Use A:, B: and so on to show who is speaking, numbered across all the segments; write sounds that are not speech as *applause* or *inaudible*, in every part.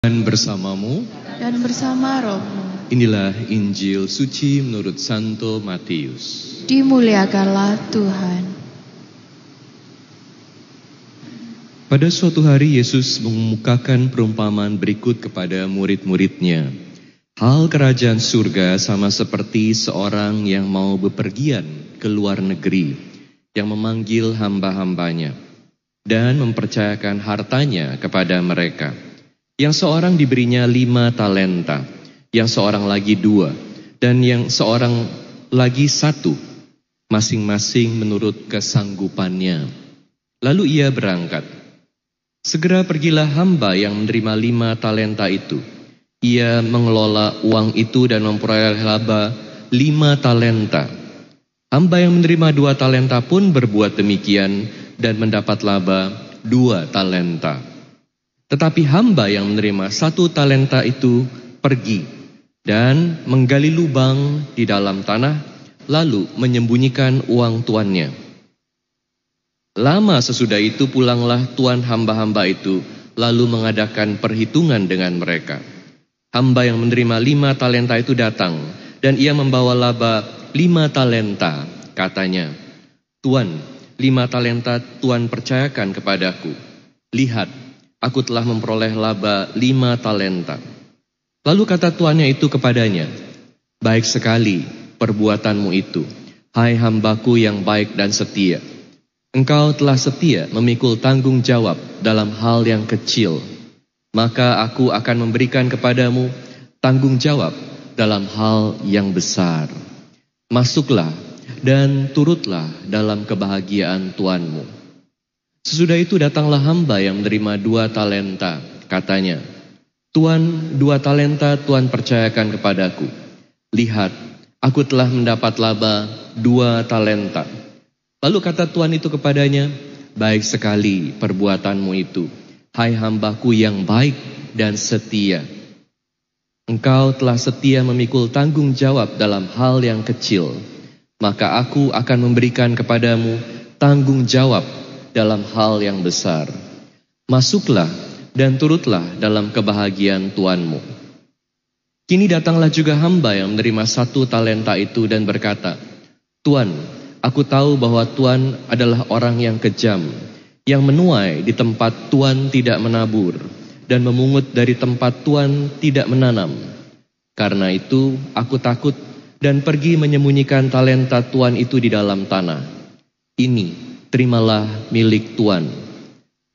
A: dan bersamamu.
B: dan bersama rohmu.
A: Inilah Injil suci menurut Santo Matius.
B: Dimuliakanlah Tuhan.
A: Pada suatu hari Yesus mengemukakan perumpamaan berikut kepada murid-muridnya. Hal kerajaan surga sama seperti seorang yang mau bepergian ke luar negeri, yang memanggil hamba-hambanya dan mempercayakan hartanya kepada mereka. Yang seorang diberinya lima talenta, yang seorang lagi dua, dan yang seorang lagi satu, masing-masing menurut kesanggupannya. Lalu ia berangkat. Segera pergilah hamba yang menerima lima talenta itu. Ia mengelola uang itu dan memperoleh laba lima talenta. Hamba yang menerima dua talenta pun berbuat demikian dan mendapat laba dua talenta. Tetapi hamba yang menerima satu talenta itu pergi dan menggali lubang di dalam tanah, lalu menyembunyikan uang tuannya. Lama sesudah itu pulanglah tuan hamba-hamba itu, lalu mengadakan perhitungan dengan mereka. Hamba yang menerima lima talenta itu datang, dan ia membawa laba lima talenta, katanya. Tuan, lima talenta Tuan percayakan kepadaku. Lihat, aku telah memperoleh laba lima talenta. Lalu kata tuannya itu kepadanya, Baik sekali perbuatanmu itu, hai hambaku yang baik dan setia. Engkau telah setia memikul tanggung jawab dalam hal yang kecil, maka aku akan memberikan kepadamu tanggung jawab dalam hal yang besar. Masuklah dan turutlah dalam kebahagiaan Tuanmu. Sesudah itu datanglah hamba yang menerima dua talenta, katanya, Tuan, dua talenta Tuan percayakan kepadaku. Lihat, aku telah mendapat laba dua talenta. Lalu kata Tuan itu kepadanya, Baik sekali perbuatanmu itu, hai hambaku yang baik dan setia. Engkau telah setia memikul tanggung jawab dalam hal yang kecil, maka aku akan memberikan kepadamu tanggung jawab dalam hal yang besar. Masuklah dan turutlah dalam kebahagiaan Tuanmu. Kini datanglah juga hamba yang menerima satu talenta itu dan berkata, Tuan, aku tahu bahwa Tuan adalah orang yang kejam, yang menuai di tempat Tuan tidak menabur, dan memungut dari tempat Tuan tidak menanam. Karena itu aku takut dan pergi menyembunyikan talenta Tuan itu di dalam tanah. Ini, terimalah milik Tuan.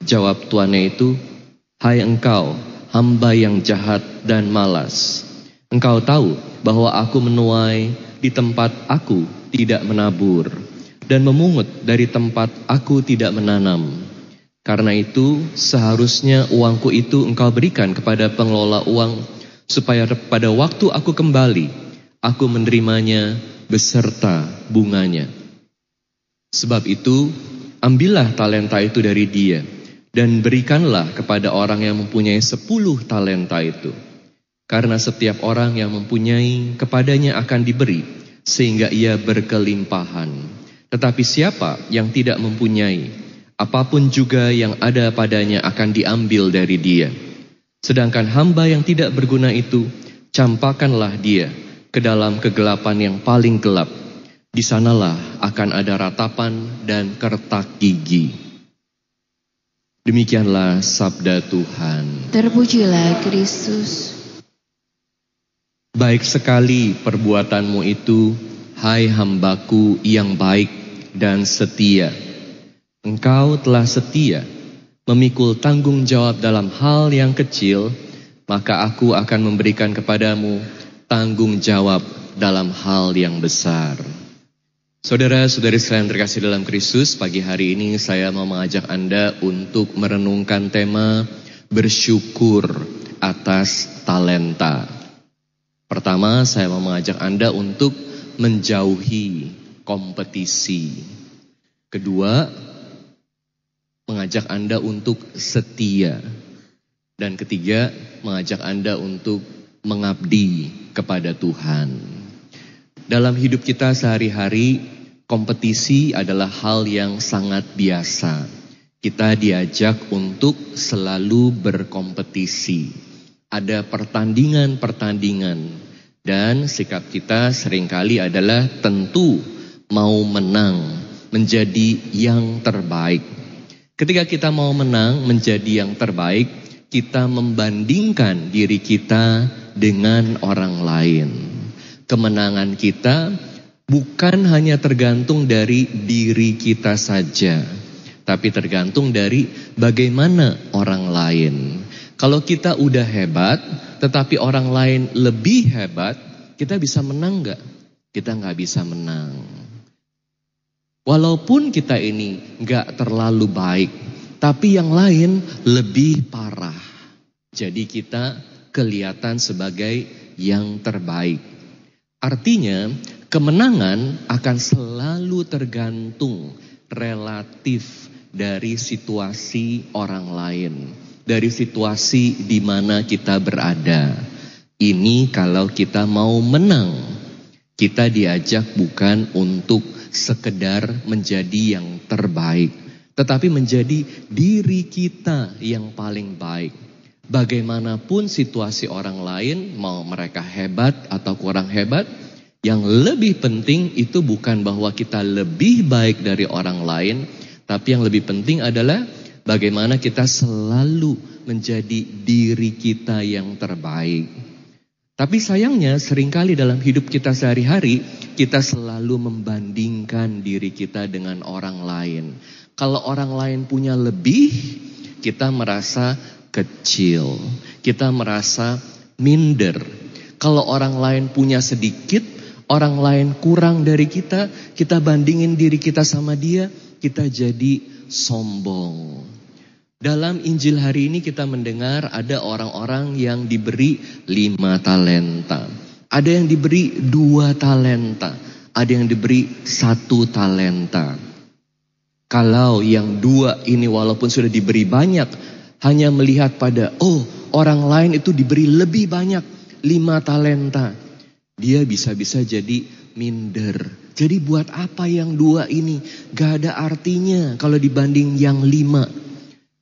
A: Jawab tuannya itu, Hai engkau, hamba yang jahat dan malas. Engkau tahu bahwa aku menuai di tempat aku tidak menabur dan memungut dari tempat aku tidak menanam. Karena itu seharusnya uangku itu engkau berikan kepada pengelola uang supaya pada waktu aku kembali aku menerimanya beserta bunganya. Sebab itu ambillah talenta itu dari dia dan berikanlah kepada orang yang mempunyai sepuluh talenta itu. Karena setiap orang yang mempunyai kepadanya akan diberi sehingga ia berkelimpahan. Tetapi siapa yang tidak mempunyai, apa pun juga yang ada padanya akan diambil dari dia. Sedangkan hamba yang tidak berguna itu, campakkanlah dia ke dalam kegelapan yang paling gelap. Di sanalah akan ada ratapan dan kertak gigi. Demikianlah sabda Tuhan.
B: Terpujilah Kristus.
A: Baik sekali perbuatanmu itu, hai hambaku yang baik dan setia. Engkau telah setia memikul tanggung jawab dalam hal yang kecil, maka aku akan memberikan kepadamu tanggung jawab dalam hal yang besar. Saudara-saudari sekalian terkasih dalam Kristus, pagi hari ini saya mau mengajak Anda untuk merenungkan tema bersyukur atas talenta. Pertama, saya mau mengajak Anda untuk menjauhi kompetisi. Kedua, mengajak Anda untuk setia. Dan ketiga, mengajak Anda untuk mengabdi kepada Tuhan. Dalam hidup kita sehari-hari, kompetisi adalah hal yang sangat biasa. Kita diajak untuk selalu berkompetisi. ada pertandingan-pertandingan dan sikap kita sering kali adalah tentu mau menang, menjadi yang terbaik. Ketika kita mau menang, menjadi yang terbaik, kita membandingkan diri kita dengan orang lain. Kemenangan kita bukan hanya tergantung dari diri kita saja, tapi tergantung dari bagaimana orang lain. Kalau kita udah hebat, tetapi orang lain lebih hebat, kita bisa menang nggak? Kita nggak bisa menang. Walaupun kita ini nggak terlalu baik, tapi yang lain lebih parah. Jadi kita kelihatan sebagai yang terbaik. Artinya, kemenangan akan selalu tergantung relatif dari situasi orang lain, dari situasi di mana kita berada. Ini kalau kita mau menang, kita diajak bukan untuk sekedar menjadi yang terbaik, tetapi menjadi diri kita yang paling baik. Bagaimanapun situasi orang lain, mau mereka hebat atau kurang hebat, yang lebih penting itu bukan bahwa kita lebih baik dari orang lain, tapi yang lebih penting adalah bagaimana kita selalu menjadi diri kita yang terbaik. Tapi sayangnya sering kali dalam hidup kita sehari-hari kita selalu membandingkan diri kita dengan orang lain. Kalau orang lain punya lebih, kita merasa kecil. Kita merasa minder. Kalau orang lain punya sedikit, orang lain kurang dari kita, kita bandingin diri kita sama dia, kita jadi sombong. Dalam Injil hari ini kita mendengar ada orang-orang yang diberi lima talenta. Ada yang diberi dua talenta. Ada yang diberi satu talenta. Kalau yang dua ini walaupun sudah diberi banyak, hanya melihat pada, oh orang lain itu diberi lebih banyak, lima talenta. Dia bisa-bisa jadi minder. Jadi buat apa yang dua ini? Gak ada artinya kalau dibanding yang lima.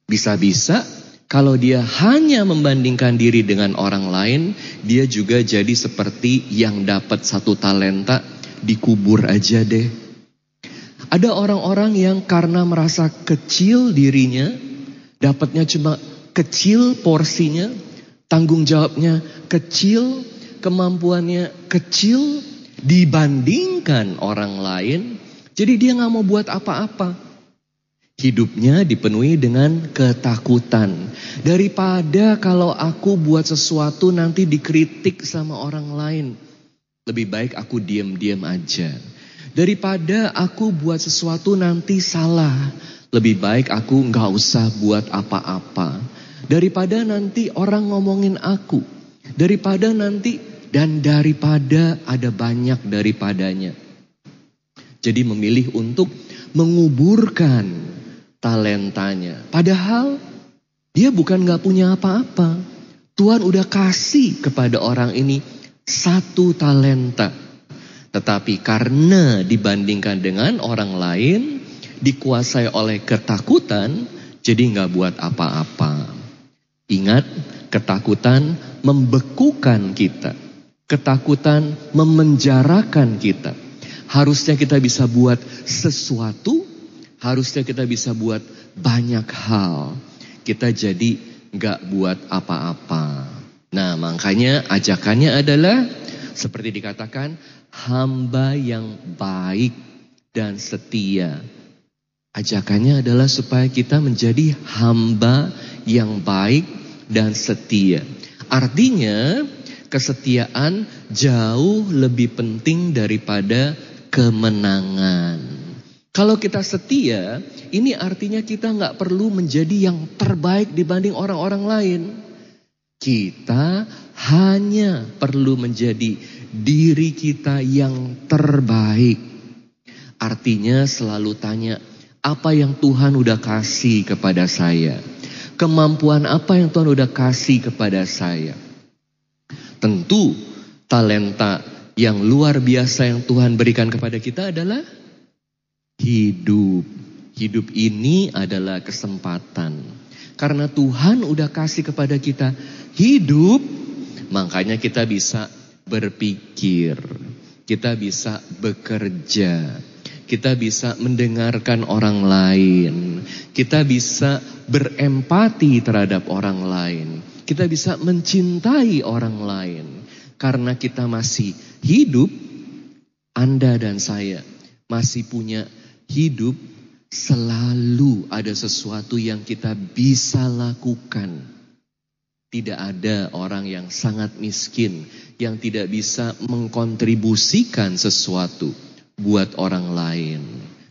A: Bisa-bisa kalau dia hanya membandingkan diri dengan orang lain, dia juga jadi seperti yang dapat satu talenta, dikubur aja deh. Ada orang-orang yang karena merasa kecil dirinya, Dapatnya cuma kecil porsinya, tanggung jawabnya kecil, kemampuannya kecil dibandingkan orang lain. Jadi dia nggak mau buat apa-apa. Hidupnya dipenuhi dengan ketakutan. Daripada kalau aku buat sesuatu nanti dikritik sama orang lain. Lebih baik aku diam-diam aja. Daripada aku buat sesuatu nanti salah. Lebih baik aku nggak usah buat apa-apa. Daripada nanti orang ngomongin aku. Daripada nanti dan daripada ada banyak daripadanya. Jadi memilih untuk menguburkan talentanya. Padahal dia bukan nggak punya apa-apa. Tuhan udah kasih kepada orang ini satu talenta. Tetapi karena dibandingkan dengan orang lain, dikuasai oleh ketakutan, jadi nggak buat apa-apa. Ingat, ketakutan membekukan kita. Ketakutan memenjarakan kita. Harusnya kita bisa buat sesuatu, harusnya kita bisa buat banyak hal. Kita jadi nggak buat apa-apa. Nah makanya ajakannya adalah seperti dikatakan hamba yang baik dan setia Ajakannya adalah supaya kita menjadi hamba yang baik dan setia. Artinya kesetiaan jauh lebih penting daripada kemenangan. Kalau kita setia, ini artinya kita nggak perlu menjadi yang terbaik dibanding orang-orang lain. Kita hanya perlu menjadi diri kita yang terbaik. Artinya selalu tanya, apa yang Tuhan udah kasih kepada saya. Kemampuan apa yang Tuhan udah kasih kepada saya. Tentu talenta yang luar biasa yang Tuhan berikan kepada kita adalah hidup. Hidup ini adalah kesempatan. Karena Tuhan udah kasih kepada kita hidup, makanya kita bisa berpikir, kita bisa bekerja, kita bisa mendengarkan orang lain, kita bisa berempati terhadap orang lain, kita bisa mencintai orang lain. Karena kita masih hidup, Anda dan saya masih punya hidup, selalu ada sesuatu yang kita bisa lakukan. Tidak ada orang yang sangat miskin yang tidak bisa mengkontribusikan sesuatu buat orang lain.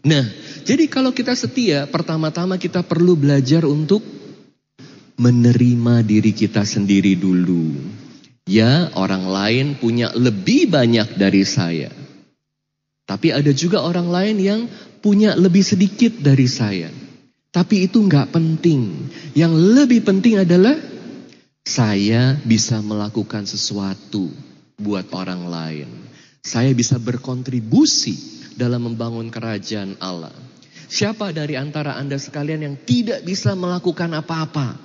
A: Nah, jadi kalau kita setia, pertama-tama kita perlu belajar untuk menerima diri kita sendiri dulu. Ya, orang lain punya lebih banyak dari saya. Tapi ada juga orang lain yang punya lebih sedikit dari saya. Tapi itu nggak penting. Yang lebih penting adalah saya bisa melakukan sesuatu buat orang lain. Saya bisa berkontribusi dalam membangun kerajaan Allah. Siapa dari antara Anda sekalian yang tidak bisa melakukan apa-apa?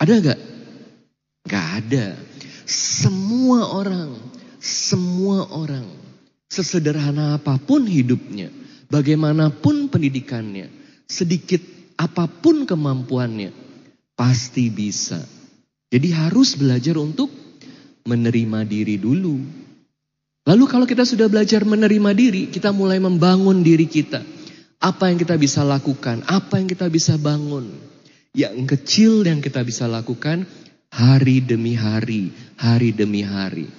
A: Ada gak? Gak ada. Semua orang, semua orang, sesederhana apa pun hidupnya, bagaimanapun pendidikannya, sedikit apa pun kemampuannya, pasti bisa. Jadi harus belajar untuk menerima diri dulu. Lalu kalau kita sudah belajar menerima diri, kita mulai membangun diri kita. Apa yang kita bisa lakukan, apa yang kita bisa bangun. Yang kecil yang kita bisa lakukan hari demi hari, hari demi hari.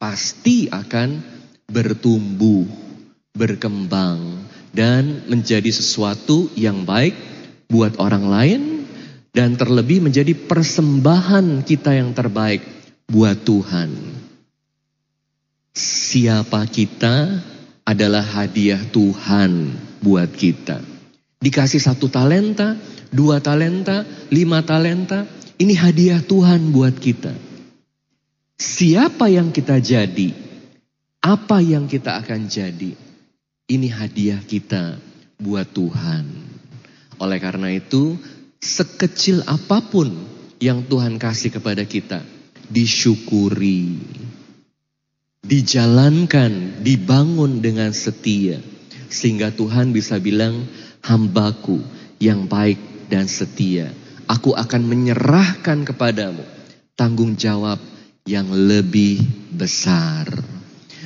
A: Pasti akan bertumbuh, berkembang, dan menjadi sesuatu yang baik buat orang lain dan terlebih menjadi persembahan kita yang terbaik buat Tuhan. Siapa kita adalah hadiah Tuhan buat kita. Dikasih satu talenta, dua talenta, lima talenta, ini hadiah Tuhan buat kita. Siapa yang kita jadi, apa yang kita akan jadi, ini hadiah kita buat Tuhan. Oleh karena itu, sekecil apa pun yang Tuhan kasih kepada kita, disyukuri dijalankan, dibangun dengan setia. Sehingga Tuhan bisa bilang, hambaku yang baik dan setia. Aku akan menyerahkan kepadamu tanggung jawab yang lebih besar.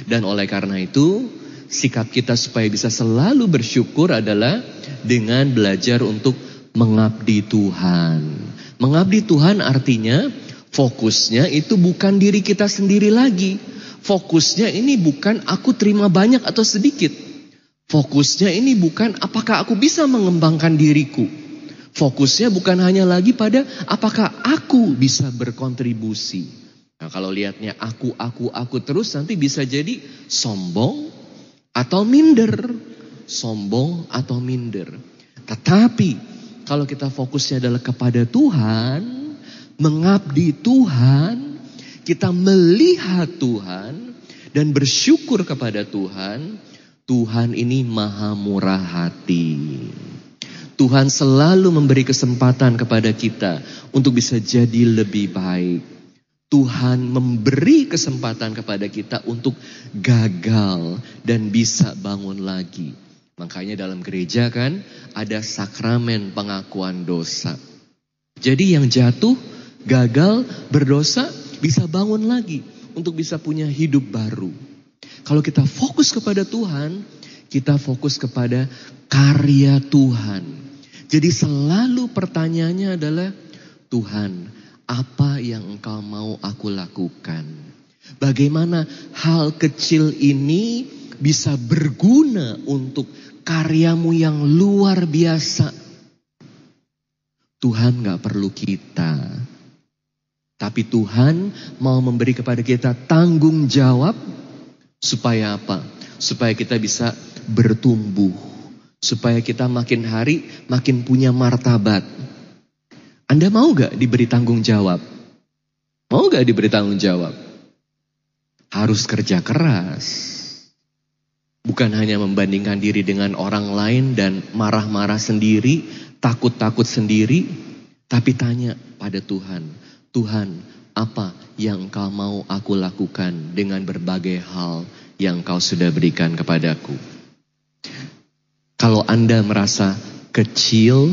A: Dan oleh karena itu, sikap kita supaya bisa selalu bersyukur adalah dengan belajar untuk mengabdi Tuhan. Mengabdi Tuhan artinya fokusnya itu bukan diri kita sendiri lagi, Fokusnya ini bukan aku terima banyak atau sedikit. Fokusnya ini bukan apakah aku bisa mengembangkan diriku. Fokusnya bukan hanya lagi pada apakah aku bisa berkontribusi. Nah kalau lihatnya aku, aku, aku terus nanti bisa jadi sombong atau minder. Sombong atau minder. Tetapi kalau kita fokusnya adalah kepada Tuhan, mengabdi Tuhan, kita melihat Tuhan dan bersyukur kepada Tuhan, Tuhan ini maha murah hati. Tuhan selalu memberi kesempatan kepada kita untuk bisa jadi lebih baik. Tuhan memberi kesempatan kepada kita untuk gagal dan bisa bangun lagi. Makanya dalam gereja kan ada sakramen pengakuan dosa. Jadi yang jatuh, gagal, berdosa bisa bangun lagi untuk bisa punya hidup baru. Kalau kita fokus kepada Tuhan, kita fokus kepada karya Tuhan. Jadi selalu pertanyaannya adalah, Tuhan, apa yang engkau mau aku lakukan? Bagaimana hal kecil ini bisa berguna untuk karyamu yang luar biasa? Tuhan gak perlu kita, tapi Tuhan mau memberi kepada kita tanggung jawab supaya apa? Supaya kita bisa bertumbuh. Supaya kita makin hari makin punya martabat. Anda mau gak diberi tanggung jawab? Mau gak diberi tanggung jawab? Harus kerja keras. Bukan hanya membandingkan diri dengan orang lain dan marah-marah sendiri, takut-takut sendiri. Tapi tanya pada Tuhan, Tuhan apa yang engkau mau aku lakukan dengan berbagai hal yang kau sudah berikan kepadaku. Kalau Anda merasa kecil,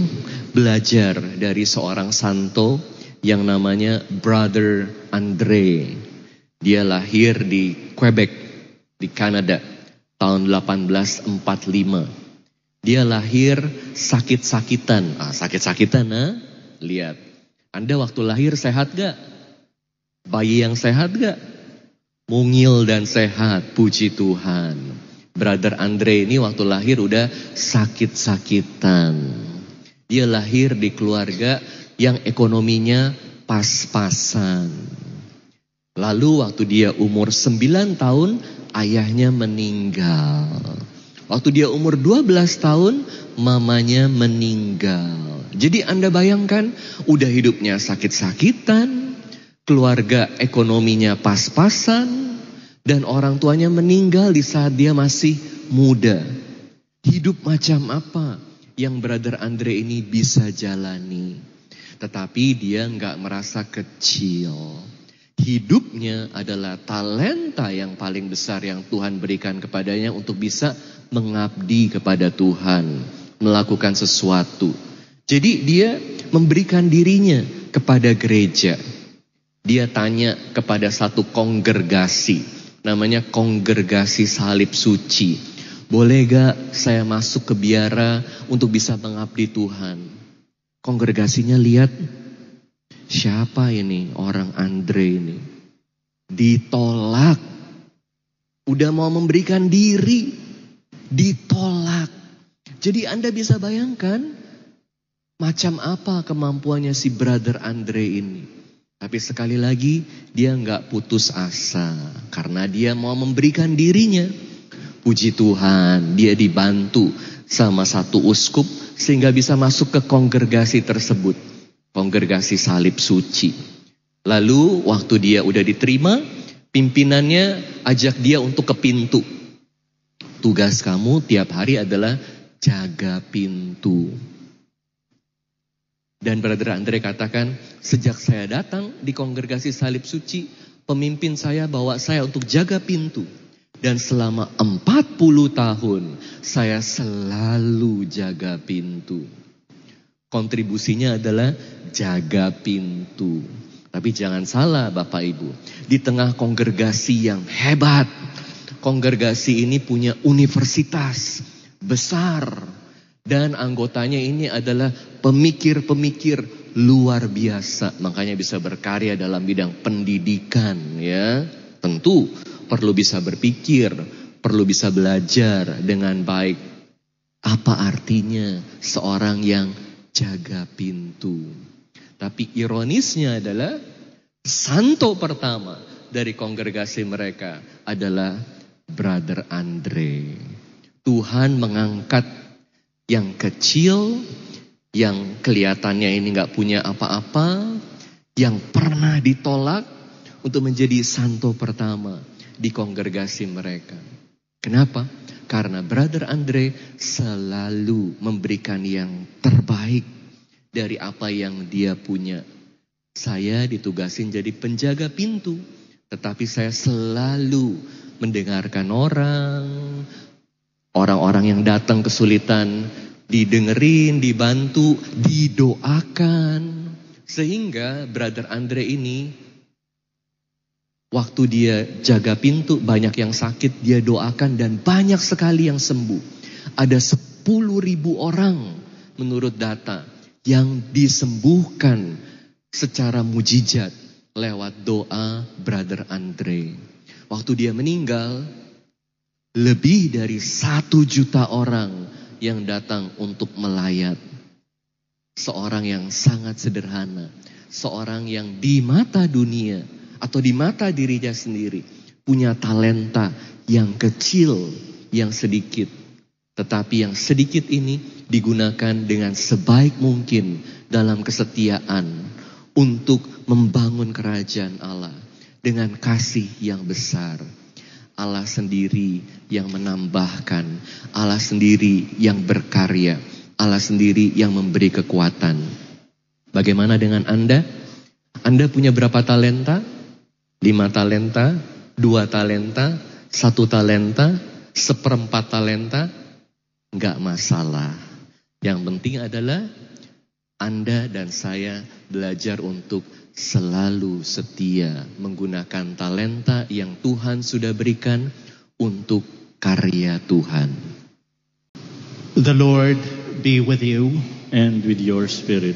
A: belajar dari seorang santo yang namanya Brother Andre. Dia lahir di Quebec, di Kanada, tahun 1845. Dia lahir sakit-sakitan. Ah, sakit-sakitan, ah? Lihat. Anda waktu lahir sehat gak? Bayi yang sehat gak? Mungil dan sehat, puji Tuhan. Brother Andre ini waktu lahir udah sakit-sakitan. Dia lahir di keluarga yang ekonominya pas-pasan. Lalu waktu dia umur 9 tahun, ayahnya meninggal. Waktu dia umur 12 tahun, mamanya meninggal. Jadi Anda bayangkan, udah hidupnya sakit-sakitan, keluarga ekonominya pas-pasan, dan orang tuanya meninggal di saat dia masih muda. Hidup macam apa yang Brother Andre ini bisa jalani? Tetapi dia nggak merasa kecil. Hidupnya adalah talenta yang paling besar yang Tuhan berikan kepadanya untuk bisa mengabdi kepada Tuhan, melakukan sesuatu. Jadi dia memberikan dirinya kepada gereja. Dia tanya kepada satu kongregasi, namanya kongregasi salib suci. Boleh gak saya masuk ke biara untuk bisa mengabdi Tuhan? Kongregasinya lihat, siapa ini orang Andre ini? Ditolak. Udah mau memberikan diri, ditolak. Jadi Anda bisa bayangkan macam apa kemampuannya si brother Andre ini. Tapi sekali lagi dia nggak putus asa karena dia mau memberikan dirinya. Puji Tuhan, dia dibantu sama satu uskup sehingga bisa masuk ke kongregasi tersebut. Kongregasi salib suci. Lalu waktu dia udah diterima, pimpinannya ajak dia untuk ke pintu. Tugas kamu tiap hari adalah jaga pintu. Dan Brother Andre katakan, sejak saya datang di kongregasi salib suci, pemimpin saya bawa saya untuk jaga pintu. Dan selama 40 tahun, saya selalu jaga pintu. Kontribusinya adalah jaga pintu. Tapi jangan salah Bapak Ibu, di tengah kongregasi yang hebat, kongregasi ini punya universitas besar dan anggotanya ini adalah pemikir-pemikir luar biasa. Makanya bisa berkarya dalam bidang pendidikan ya. Tentu perlu bisa berpikir, perlu bisa belajar dengan baik. Apa artinya seorang yang jaga pintu? Tapi ironisnya adalah santo pertama dari kongregasi mereka adalah Brother Andre. Tuhan mengangkat yang kecil, yang kelihatannya ini nggak punya apa-apa, yang pernah ditolak untuk menjadi santo pertama di kongregasi mereka. Kenapa? Karena Brother Andre selalu memberikan yang terbaik dari apa yang dia punya. Saya ditugasin jadi penjaga pintu, tetapi saya selalu mendengarkan orang, orang-orang yang datang kesulitan, didengerin, dibantu, didoakan. Sehingga Brother Andre ini, waktu dia jaga pintu, banyak yang sakit, dia doakan dan banyak sekali yang sembuh. Ada 10 ribu orang menurut data yang disembuhkan secara mujizat lewat doa Brother Andre. Waktu dia meninggal, lebih dari satu juta orang yang datang untuk melayat. Seorang yang sangat sederhana, seorang yang di mata dunia atau di mata dirinya sendiri punya talenta yang kecil, yang sedikit. Tetapi yang sedikit ini digunakan dengan sebaik mungkin dalam kesetiaan untuk membangun kerajaan Allah dengan kasih yang besar. Allah sendiri yang menambahkan, Allah sendiri yang berkarya, Allah sendiri yang memberi kekuatan. Bagaimana dengan Anda? Anda punya berapa talenta? Lima talenta, dua talenta, satu talenta, seperempat talenta? Enggak masalah. Yang penting adalah Anda dan saya belajar untuk selalu setia menggunakan talenta yang Tuhan sudah berikan untuk karya Tuhan.
C: The Lord be with you.
D: and with your spirit.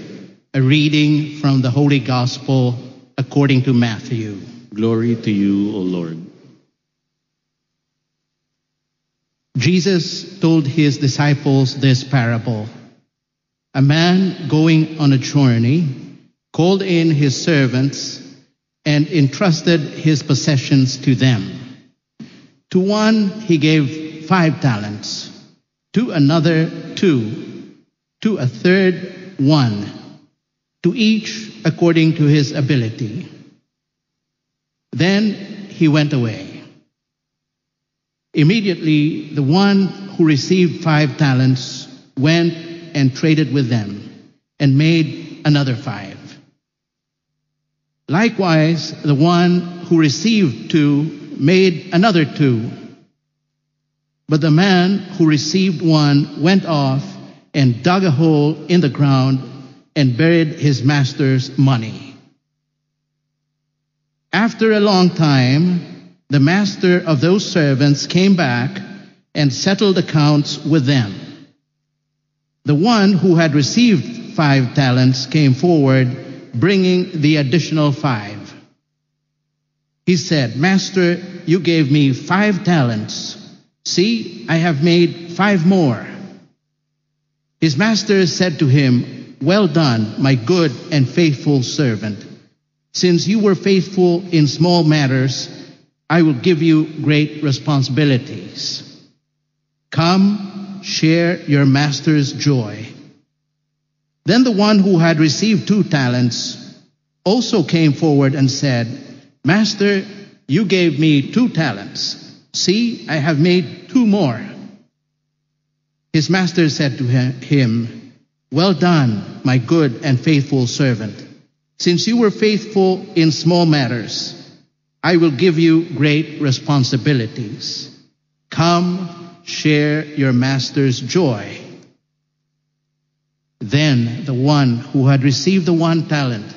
C: A reading from the Holy Gospel according to Matthew.
D: Glory to you, O Lord.
C: Jesus told his disciples this parable. A man going on a journey called in his servants and entrusted his possessions to them. To one he gave five talents, to another two, to a third one, to each according to his ability. Then he went away. Immediately, the one who received five talents went and traded with them and made another five. Likewise, the one who received two made another two. But the man who received one went off and dug a hole in the ground and buried his master's money. After a long time, the master of those servants came back and settled accounts with them. The one who had received five talents came forward, bringing the additional five. He said, Master, you gave me five talents. See, I have made five more. His master said to him, Well done, my good and faithful servant. Since you were faithful in small matters, I will give you great responsibilities. Come, share your master's joy. Then the one who had received two talents also came forward and said, Master, you gave me two talents. See, I have made two more. His master said to him, Well done, my good and faithful servant. Since you were faithful in small matters, I will give you great responsibilities. Come, share your master's joy. Then the one who had received the one talent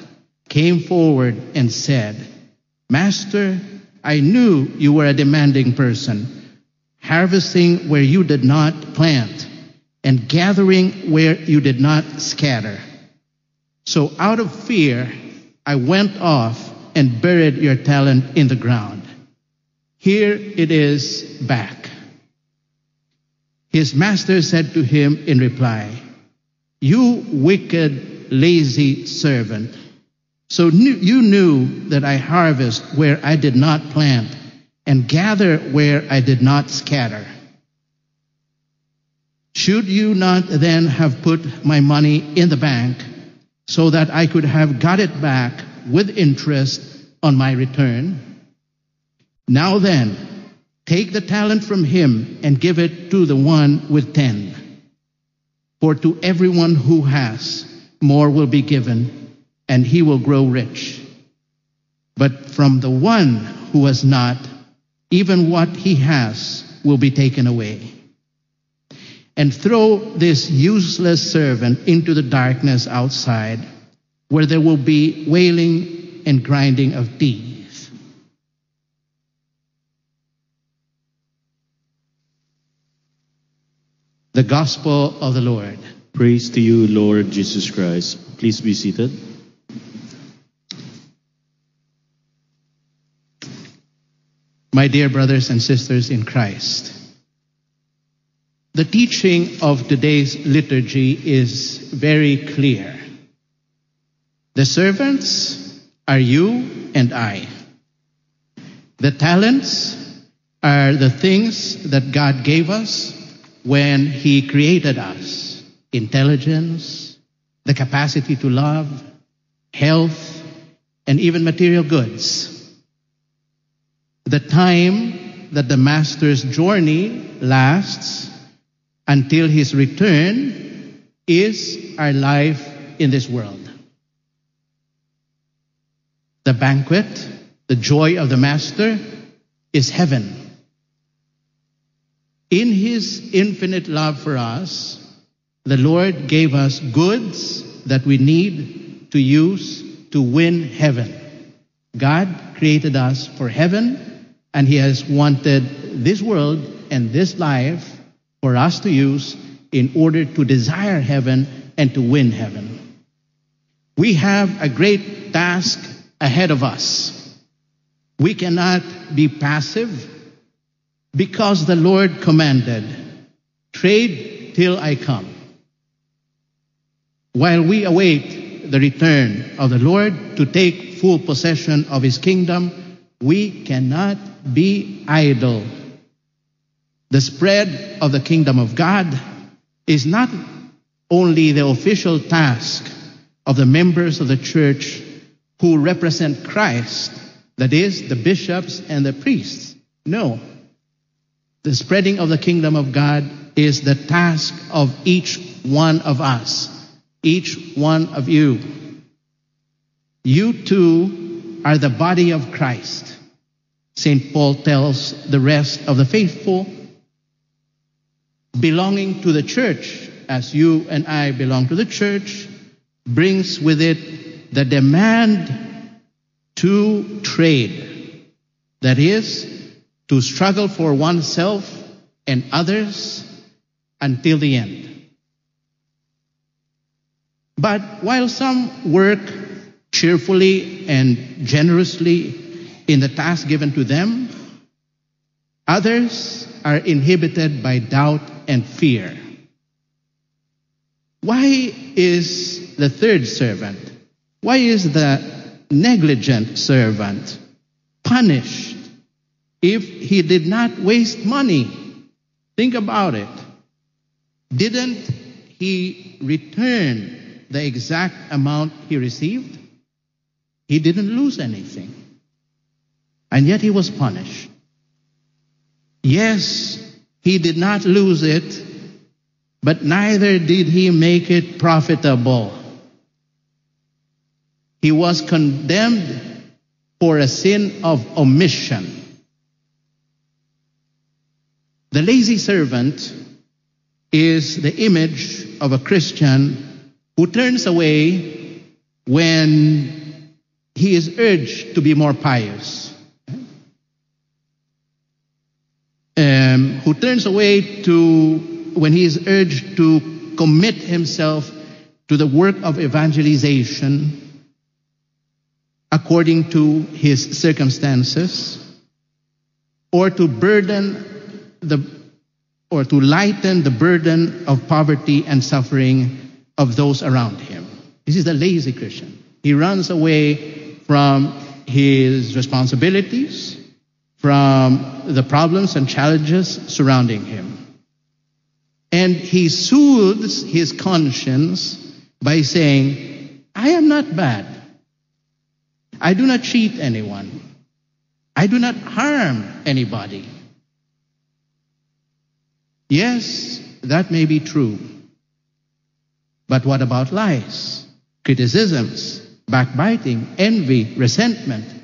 C: came forward and said, Master, I knew you were a demanding person, harvesting where you did not plant and gathering where you did not scatter. So out of fear, I went off and buried your talent in the ground. Here it is back. His master said to him in reply, You wicked, lazy servant. So you knew that I harvest where I did not plant and gather where I did not scatter. Should you not then have put my money in the bank so that I could have got it back with interest on my return? Now then, take the talent from him and give it to the one with ten. For to everyone who has, more will be given, and he will grow rich. But from the one who has not, even what he has will be taken away. And throw this useless servant into the darkness outside, where there will be wailing and grinding of teeth. The Gospel of the Lord.
D: Praise to you, Lord Jesus Christ. Please be seated.
C: My dear brothers and sisters in Christ, the teaching of today's liturgy is very clear. The servants are you and I. The talents are the things that God gave us when He created us intelligence, the capacity to love, health, and even material goods. The time that the Master's journey lasts until His return is our life in this world. the banquet, the joy of the master is heaven. In his infinite love for us, the Lord gave us goods that we need to use to win heaven. God created us for heaven, and he has wanted this world and this life for us to use in order to desire heaven and to win heaven. We have a great task ahead of us. We cannot be passive because the Lord commanded, trade till I come. While we await the return of the Lord to take full possession of his kingdom, we cannot be idle. The spread of the kingdom of God is not only the official task of the members of the church who represent Christ, that is, the bishops and the priests. No. The spreading of the kingdom of God is the task of each one of us, each one of you. You too are the body of Christ. St. Paul tells the rest of the faithful, belonging to the church, as you and I belong to the church, brings with it the demand to trade. That is, to struggle for oneself and others until the end. But while some work cheerfully and generously in the task given to them, others are inhibited by doubt and fear. Why is the third servant, why is the negligent servant punished if he did not waste money? Think about it. Didn't he return the exact amount he received? He didn't lose anything. And yet he was punished. Yes, he did not lose it, but neither did he make it profitable. He was condemned for a sin of omission. The lazy servant is the image of a Christian who turns away when he is urged to be more pious. Um, who turns away to when he is urged to commit himself to the work of evangelization according to his circumstances or to burden the or to lighten the burden of poverty and suffering of those around him. This is the lazy Christian. He runs away from his responsibilities, from the problems and challenges surrounding him. And he soothes his conscience by saying, I am not bad. I do not cheat anyone. I do not harm anybody. Yes, that may be true. But what about lies, criticisms, backbiting, envy, resentment?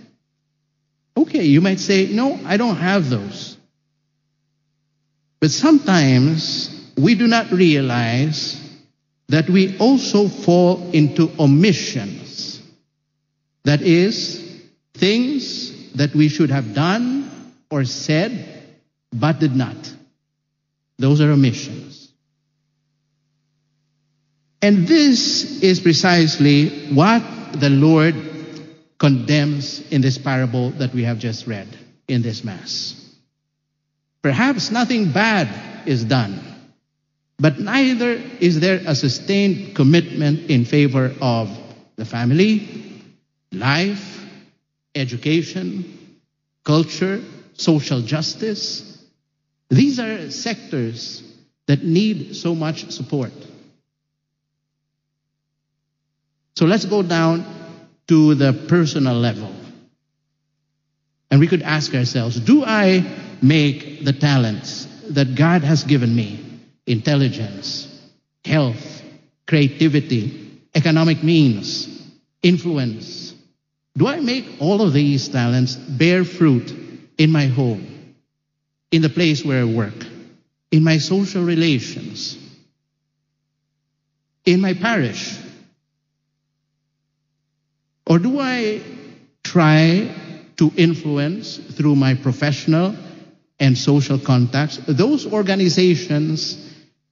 C: Okay, you might say, no, I don't have those. But sometimes we do not realize that we also fall into omissions. That is, things that we should have done or said, but did not. Those are omissions. And this is precisely what the Lord condemns in this parable that we have just read in this Mass. Perhaps nothing bad is done, but neither is there a sustained commitment in favor of the family, life, education, culture, social justice. These are sectors that need so much support. So let's go down to the personal level. And we could ask ourselves, do I make the talents that God has given me, intelligence, health, creativity, economic means, influence, Do I make all of these talents bear fruit in my home, in the place where I work, in my social relations, in my parish? Or do I try to influence through my professional and social contacts those organizations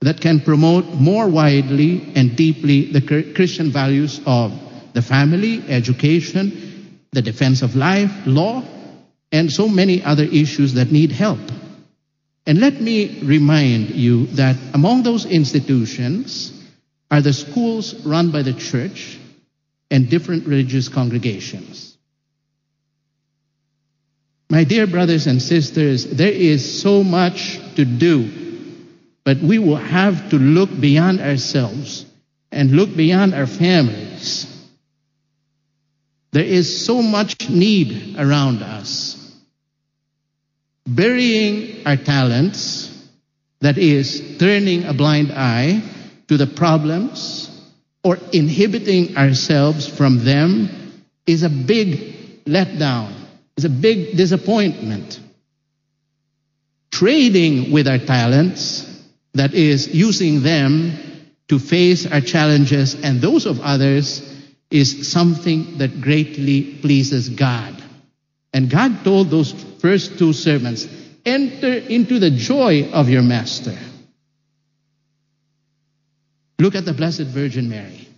C: that can promote more widely and deeply the Christian values of the family, education, the defense of life, law, and so many other issues that need help. And let me remind you that among those institutions are the schools run by the church and different religious congregations. My dear brothers and sisters, there is so much to do, but we will have to look beyond ourselves and look beyond our families. There is so much need around us. Burying our talents, that is, turning a blind eye to the problems or inhibiting ourselves from them, is a big letdown is a big disappointment. Trading with our talents, that is, using them to face our challenges and those of others, is something that greatly pleases God. And God told those first two servants, enter into the joy of your master. Look at the Blessed Virgin Mary.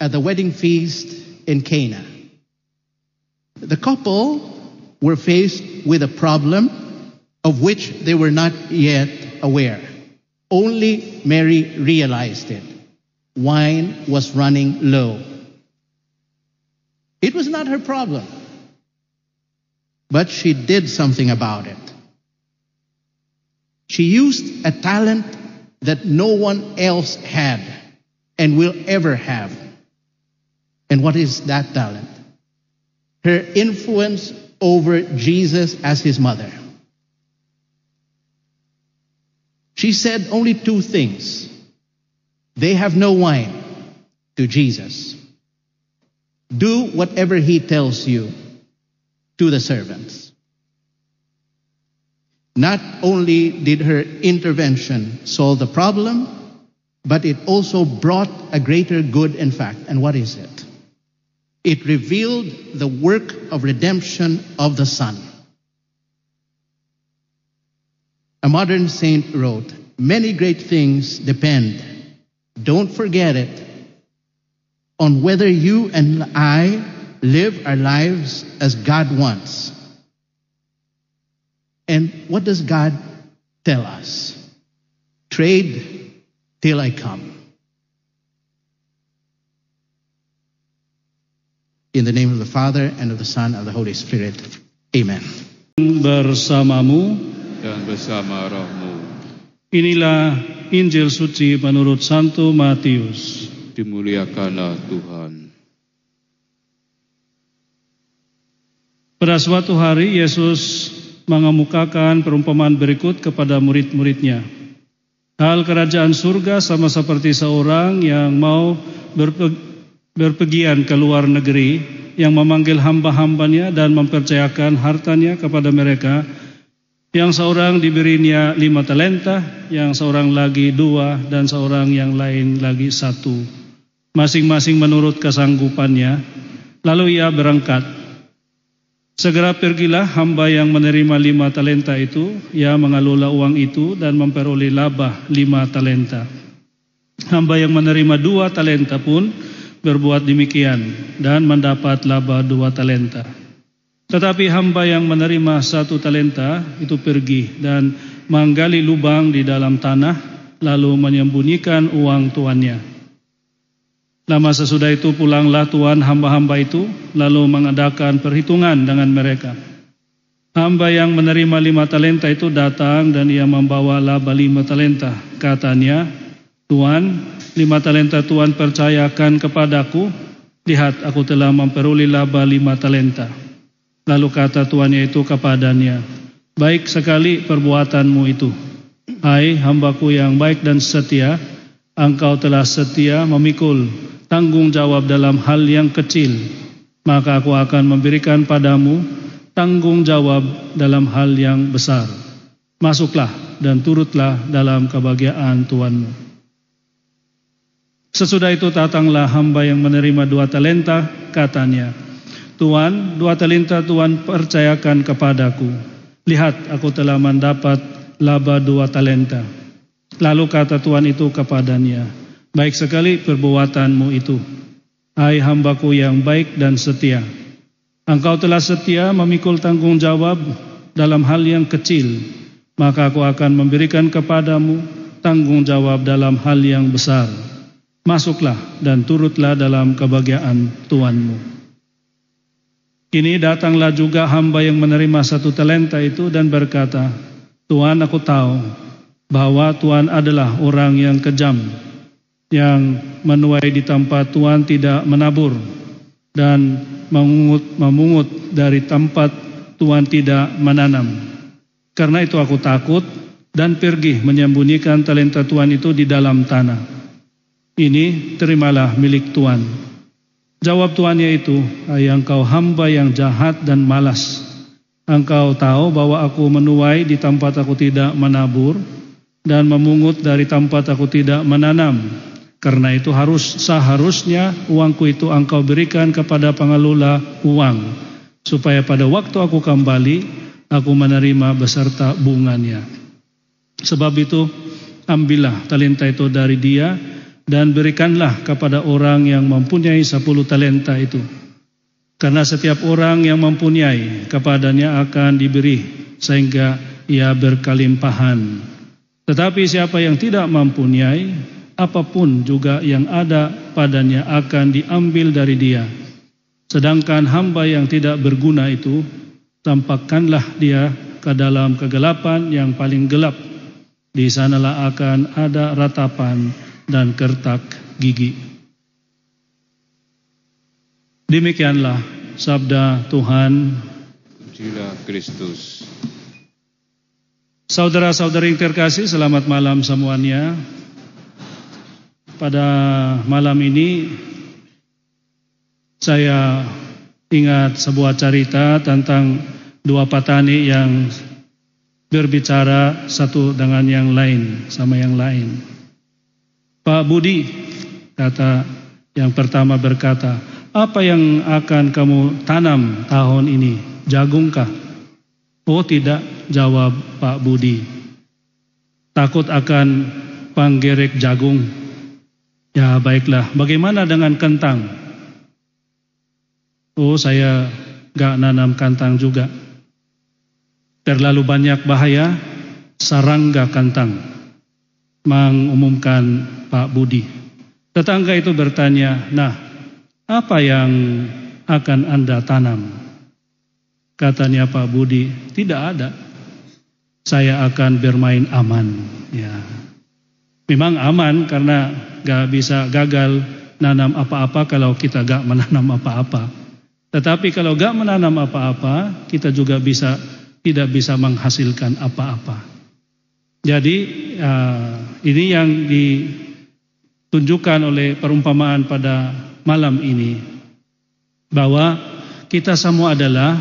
C: At the wedding feast in Cana, the couple were faced with a problem of which they were not yet aware. Only Mary realized it. Wine was running low. It was not her problem. But she did something about it. She used a talent that no one else had and will ever have. And what is that talent? her influence over Jesus as his mother. She said only two things. They have no wine to Jesus. Do whatever he tells you to the servants. Not only did her intervention solve the problem, but it also brought a greater good in fact. And what is it? It revealed the work of redemption of the Son. A modern saint wrote, Many great things depend, don't forget it, on whether you and I live our lives as God wants. And what does God tell us? Trade till I come. In the name of the Father, and of the Son, and of the Holy Spirit. Amen.
E: Bersamamu
A: dan bersama rohmu.
E: Inilah Injil suci menurut Santo Matius.
A: Dimuliakanlah Tuhan.
E: Pada suatu hari Yesus mengemukakan perumpamaan berikut kepada murid-muridnya. Hal kerajaan surga sama seperti seorang yang mau berpergi berpergian ke luar negeri yang memanggil hamba-hambanya dan mempercayakan hartanya kepada mereka yang seorang diberinya lima talenta, yang seorang lagi dua, dan seorang yang lain lagi satu. Masing-masing menurut kesanggupannya. Lalu ia berangkat. Segera pergilah hamba yang menerima lima talenta itu. Ia mengelola uang itu dan memperoleh laba lima talenta. Hamba yang menerima dua talenta pun berbuat demikian dan mendapat laba dua talenta. Tetapi hamba yang menerima satu talenta itu pergi dan menggali lubang di dalam tanah lalu menyembunyikan uang tuannya. Lama sesudah itu pulanglah tuan hamba-hamba itu lalu mengadakan perhitungan dengan mereka. Hamba yang menerima lima talenta itu datang dan ia membawa laba lima talenta. Katanya, Tuan, lima talenta Tuhan percayakan kepadaku, lihat aku telah memperoleh laba lima talenta. Lalu kata tuannya itu kepadanya, baik sekali perbuatanmu itu. Hai hambaku yang baik dan setia, engkau telah setia memikul tanggung jawab dalam hal yang kecil. maka aku akan memberikan padamu tanggung jawab dalam hal yang besar. Masuklah dan turutlah dalam kebahagiaan Tuhanmu. Sesudah itu datanglah hamba yang menerima dua talenta, katanya, Tuhan, dua talenta Tuhan percayakan kepadaku. Lihat, aku telah mendapat laba dua talenta. Lalu kata Tuhan itu kepadanya, baik sekali perbuatanmu itu. Hai hambaku yang baik dan setia. Engkau telah setia memikul tanggung jawab dalam hal yang kecil, maka aku akan memberikan kepadamu tanggung jawab dalam hal yang besar. Masuklah dan turutlah dalam kebahagiaan Tuhanmu. Kini datanglah juga hamba yang menerima satu talenta itu dan berkata, Tuhan aku tahu bahwa Tuhan adalah orang yang kejam, yang menuai di tempat Tuhan tidak menabur, dan memungut, memungut dari tempat Tuhan tidak menanam. Karena itu aku takut dan pergi menyembunyikan talenta Tuhan itu di dalam tanah. Ini terimalah milik Tuhan. Jawab Tuhannya itu, Hai engkau hamba yang jahat dan malas. Engkau tahu bahwa aku menuai di tempat aku tidak menabur dan memungut dari tempat aku tidak menanam. Karena itu harus seharusnya uangku itu engkau berikan kepada pengelola uang supaya pada waktu aku kembali aku menerima beserta bunganya. Sebab itu ambillah talenta itu dari dia dan berikanlah kepada orang yang mempunyai sepuluh talenta itu karena setiap orang yang mempunyai kepadanya akan diberi sehingga ia berkelimpahan. Tetapi siapa yang tidak mempunyai apa pun juga yang ada padanya akan diambil dari dia. Sedangkan hamba yang tidak berguna itu tampakkanlah dia ke dalam kegelapan yang paling gelap. Di sanalah akan ada ratapan dan kertak gigi. Demikianlah sabda Tuhan.
A: Kristus.
E: Saudara-saudari terkasih, selamat malam semuanya. Pada malam ini saya ingat sebuah cerita tentang dua petani yang berbicara satu dengan yang lain sama yang lain. Pak Budi kata yang pertama berkata, apa yang akan kamu tanam tahun ini? Jagungkah? Oh tidak, jawab Pak Budi. Takut akan panggerek jagung. Ya baiklah, bagaimana dengan kentang? Oh saya gak nanam kentang juga. Terlalu banyak bahaya, sarangga kentang. Mengumumkan Pak Budi. Tetangga itu bertanya, nah apa yang akan Anda tanam? Katanya Pak Budi, tidak ada. Saya akan bermain aman. Ya, memang aman karena gak bisa gagal nanam apa-apa kalau kita gak *laughs* menanam apa-apa. Tetapi kalau gak menanam apa-apa, kita juga bisa tidak bisa menghasilkan apa-apa. Jadi uh, ini yang ditunjukkan oleh perumpamaan pada malam ini bahwa kita semua adalah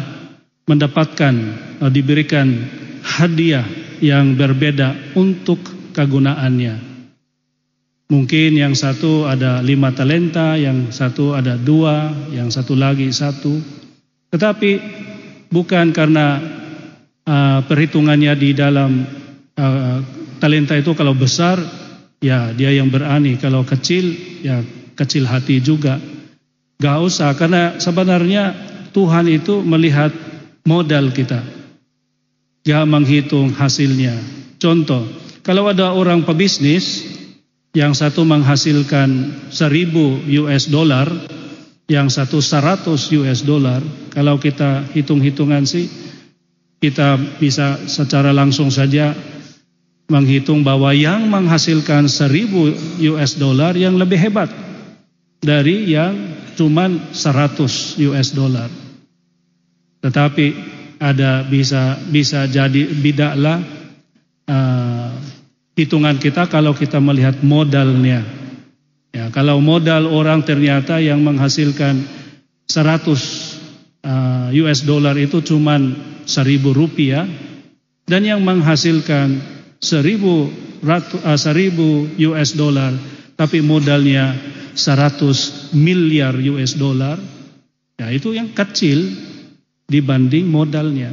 E: mendapatkan atau diberikan hadiah yang berbeda untuk kegunaannya. Mungkin yang satu ada lima talenta, yang satu ada dua, yang satu lagi satu. Tetapi bukan karena uh, perhitungannya di dalam uh, talenta itu kalau besar ya dia yang berani, kalau kecil ya kecil hati juga. Gak usah karena sebenarnya Tuhan itu melihat modal kita. Dia menghitung hasilnya. Contoh, kalau ada orang pebisnis yang satu menghasilkan 1000 US dollar, yang satu 100 US dollar, kalau kita hitung-hitungan sih kita bisa secara langsung saja menghitung bahwa yang menghasilkan 1000 US dollar yang lebih hebat dari yang cuman 100 US dollar. Tetapi ada bisa bisa jadi bidaklah uh, hitungan kita kalau kita melihat modalnya. Ya, kalau modal orang ternyata yang menghasilkan 100 uh, US dollar itu cuman 1000 rupiah dan yang menghasilkan 1000 ratu, uh, 1000 US dollar tapi modalnya 100 miliar US dollar ya itu yang kecil dibanding modalnya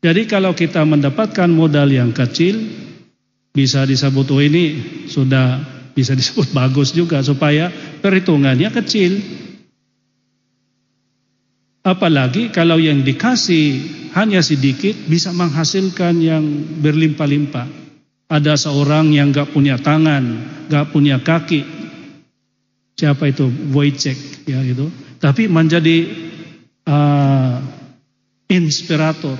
E: jadi kalau kita mendapatkan modal yang kecil bisa disebut oh ini sudah bisa disebut *laughs* bagus juga supaya perhitungannya kecil. Apalagi kalau yang dikasih hanya sedikit bisa menghasilkan yang berlimpah-limpah. Ada seorang yang gak punya tangan, gak punya kaki. Siapa itu? Wojciech ya itu. Tapi menjadi uh, inspirator,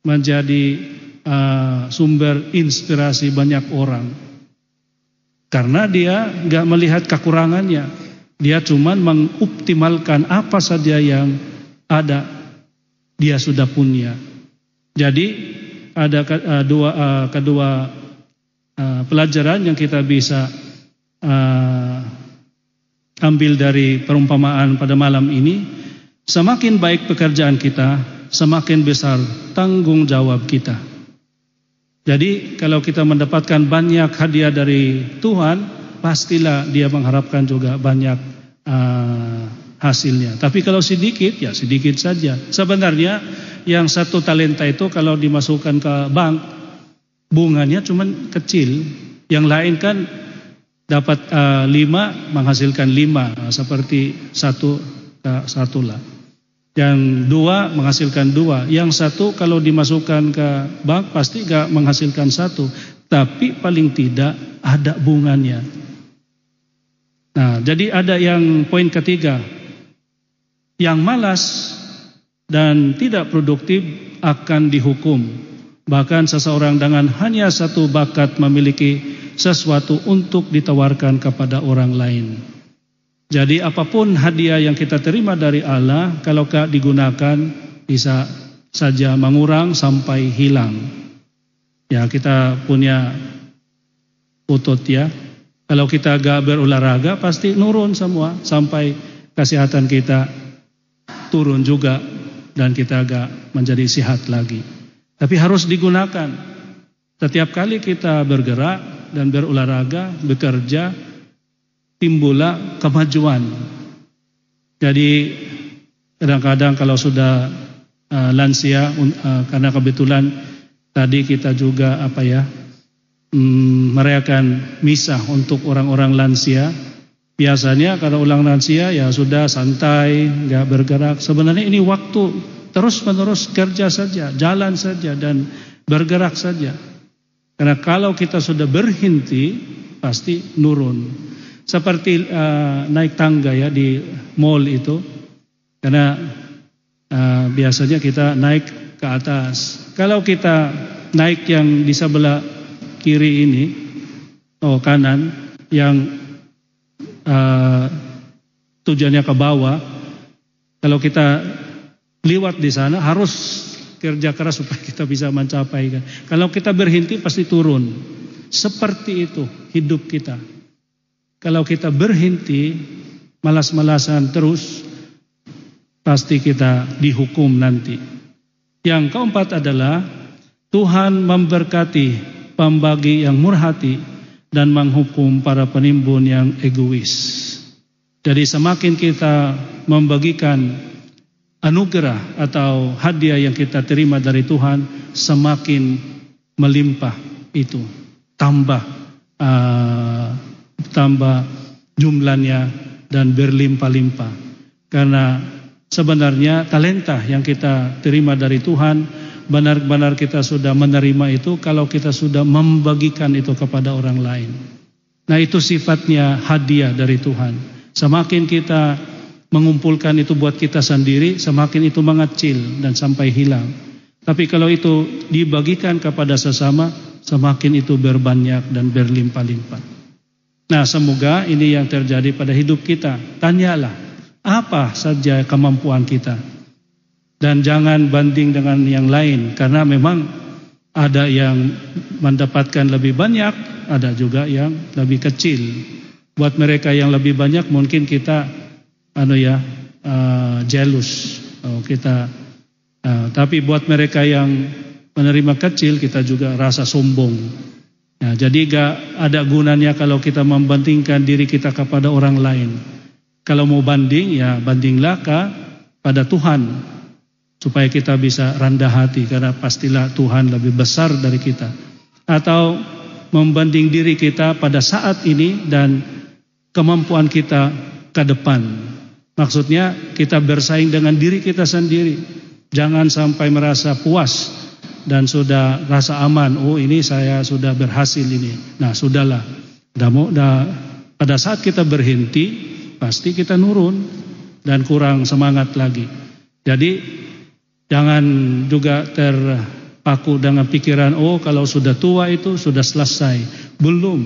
E: menjadi uh, sumber inspirasi banyak orang. Karena dia gak melihat kekurangannya. Dia cuma mengoptimalkan apa saja yang ada. Dia sudah punya. Jadi ada uh, dua uh, kedua uh, pelajaran yang kita bisa uh, ambil dari perumpamaan pada malam ini. Semakin baik pekerjaan kita, semakin besar tanggung jawab kita. Jadi kalau kita mendapatkan banyak hadiah dari Tuhan, pastilah dia mengharapkan juga banyak uh, hasilnya. Tapi kalau sedikit, ya sedikit saja. Sebenarnya yang satu talenta itu kalau dimasukkan ke bank, bunganya cuma kecil. Yang lain kan dapat uh, lima menghasilkan lima, seperti satu uh, satu lah. Yang dua menghasilkan dua. Yang satu kalau dimasukkan ke bank pasti gak menghasilkan satu. Tapi paling tidak ada bunganya. Nah, jadi ada yang poin ketiga. Yang malas dan tidak produktif akan dihukum. Bahkan seseorang dengan hanya satu bakat memiliki sesuatu untuk ditawarkan kepada orang lain. Jadi apa pun hadiah yang kita terima dari Allah, kalau digunakan bisa saja mengurang sampai hilang. Ya kita punya utut ya. Kalau kita gak berolahraga pasti nurun semua sampai kesehatan kita turun juga dan kita gak menjadi sehat lagi. Tapi harus digunakan. Setiap kali kita bergerak dan berolahraga, bekerja, timbullah kemajuan. Jadi kadang-kadang kalau sudah uh, lansia uh, karena kebetulan tadi kita juga apa ya um, merayakan misa untuk orang-orang lansia. Biasanya kalau ulang lansia ya sudah santai, nggak bergerak. Sebenarnya ini waktu terus menerus kerja saja, jalan saja dan bergerak saja. Karena kalau kita sudah berhenti pasti nurun seperti uh, naik tangga ya di mall itu karena uh, biasanya kita naik ke atas kalau kita naik yang di sebelah kiri ini oh kanan yang uh, tujuannya ke bawah kalau kita lewat di sana harus kerja keras supaya *laughs* kita bisa mencapai. Kalau kita berhenti pasti turun. Seperti itu hidup kita. Kalau kita berhenti malas-malasan terus pasti kita dihukum nanti. Yang keempat adalah Tuhan memberkati pembagi yang murah hati dan menghukum para penimbun yang egois. Jadi semakin kita membagikan anugerah atau hadiah yang kita terima dari Tuhan, semakin melimpah itu, tambah uh, tambah jumlahnya dan berlimpah-limpah. Karena sebenarnya talenta yang kita terima dari Tuhan benar-benar kita sudah menerima itu kalau kita sudah membagikan itu kepada orang lain. Nah itu sifatnya hadiah dari Tuhan. Semakin kita mengumpulkan itu buat kita sendiri, semakin itu mengecil dan sampai hilang. Tapi kalau itu dibagikan kepada sesama, semakin itu berbanyak dan berlimpah-limpah. Nah semoga ini yang terjadi pada hidup kita. Tanyalah apa saja kemampuan kita. Dan jangan banding dengan yang lain. Karena memang ada yang mendapatkan lebih banyak. Ada juga yang lebih kecil. Buat mereka yang lebih banyak mungkin kita anu ya uh, jealous. Oh, kita uh, tapi buat mereka yang menerima kecil kita juga rasa sombong. Ya, jadi gak ada gunanya kalau kita membandingkan diri kita kepada orang lain. Kalau mau banding ya bandinglah ke pada Tuhan supaya kita bisa rendah hati karena pastilah Tuhan lebih besar dari kita. Atau membanding diri kita pada saat ini dan kemampuan kita ke depan. Maksudnya kita bersaing dengan diri kita sendiri. Jangan sampai merasa puas dan sudah rasa aman. Oh ini saya sudah berhasil ini. Nah sudahlah. Dah, dah, pada saat kita berhenti pasti kita nurun dan kurang semangat lagi. Jadi jangan juga terpaku dengan pikiran oh kalau sudah tua itu sudah selesai. Belum.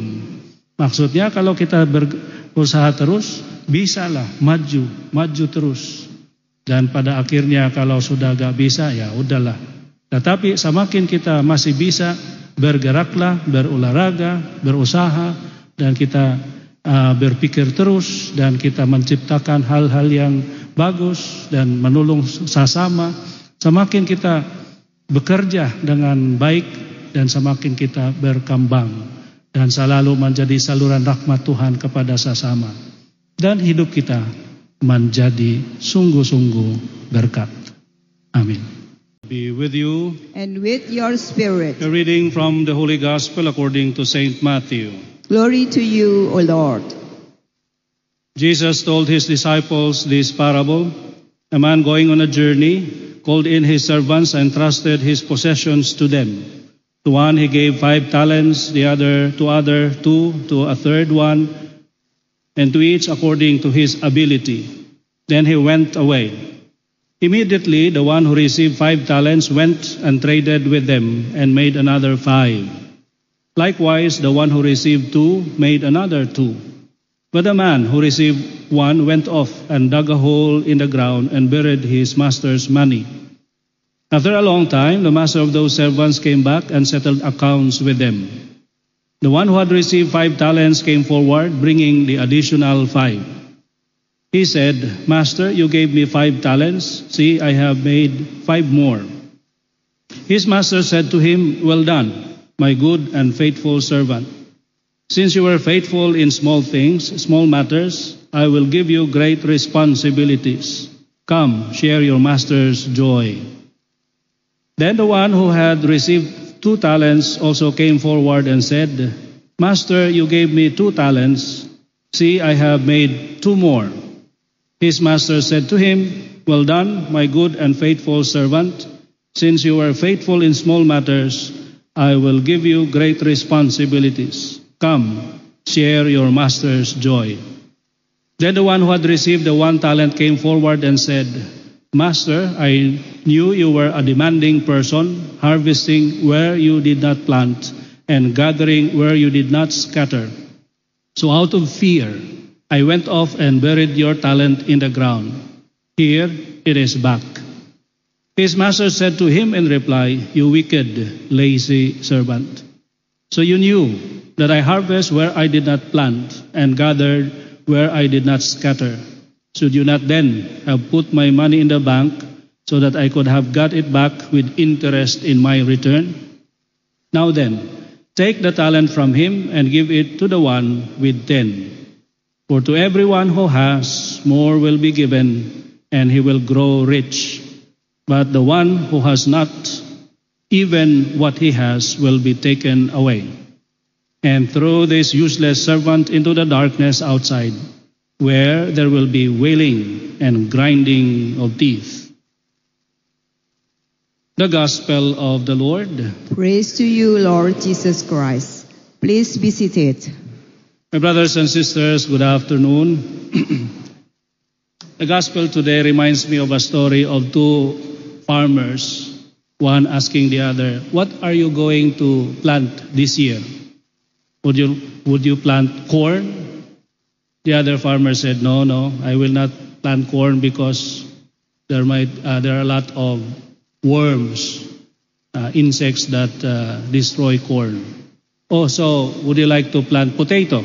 E: Maksudnya kalau kita berusaha terus bisalah maju, maju terus. Dan pada akhirnya kalau sudah gak bisa ya udahlah. Tetapi semakin kita masih bisa bergeraklah, berolahraga, berusaha dan kita uh, berpikir terus dan kita menciptakan hal-hal yang bagus dan menolong sesama. Semakin kita bekerja dengan baik dan semakin kita berkembang dan selalu menjadi saluran rahmat Tuhan kepada sesama dan hidup kita menjadi sungguh-sungguh berkat. Amin. Be with you.
F: and with your spirit.
E: A reading from the Holy Gospel according to Saint Matthew.
F: Glory to you, O Lord.
E: Jesus told his disciples this parable. A man going on a journey called in his servants and trusted his possessions to them. To one he gave five talents, the other to other two, to a third one, and to each according to his ability. Then he went away. Immediately the one who received five talents went and traded with them and made another five. Likewise, the one who received two made another two. But the man who received one went off and dug a hole in the ground and buried his master's money. After a long time, the master of those servants came back and settled accounts with them. The one who had received five talents came forward, bringing the additional five. He said, Master, you gave me five talents. See, I have made five more. His master said to him, Well done, my good and faithful servant. Since you were faithful in small things, small matters, I will give you great responsibilities. Come, share your master's joy. Then the one who had received two talents also came forward and said, Master, you gave me two talents. See, I have made two more. His master said to him, Well done, my good and faithful servant. Since you were faithful in small matters, I will give you great responsibilities. Come, share your master's joy. Then the one who had received the one talent came forward and said, Master, I knew you were a demanding person, harvesting where you did not plant and gathering where you did not scatter. So out of fear, I went off and buried your talent in the ground. Here it is back. His master said to him in reply, You wicked, lazy servant. So you knew that I harvest where I did not plant and gathered where I did not scatter. Should you not then have put my money in the bank so that I could have got it back with interest in my return? Now then, take the talent from him and give it to the one with ten. For to everyone who has, more will be given, and he will grow rich. But the one who has not, even what he has will be taken away. And throw this useless servant into the darkness outside, where there will be wailing and grinding of teeth. The Gospel of the Lord.
F: Praise to you, Lord Jesus Christ. Please be seated.
E: My brothers and sisters, good afternoon. the Gospel today reminds me of a story of two farmers, one asking the other, What are you going to plant this year? Would you, would you plant corn? The other farmer said, No, no, I will not plant corn because there, might, uh, there are a lot of worms, uh, insects that uh, destroy corn. Oh, so would you like to plant potato?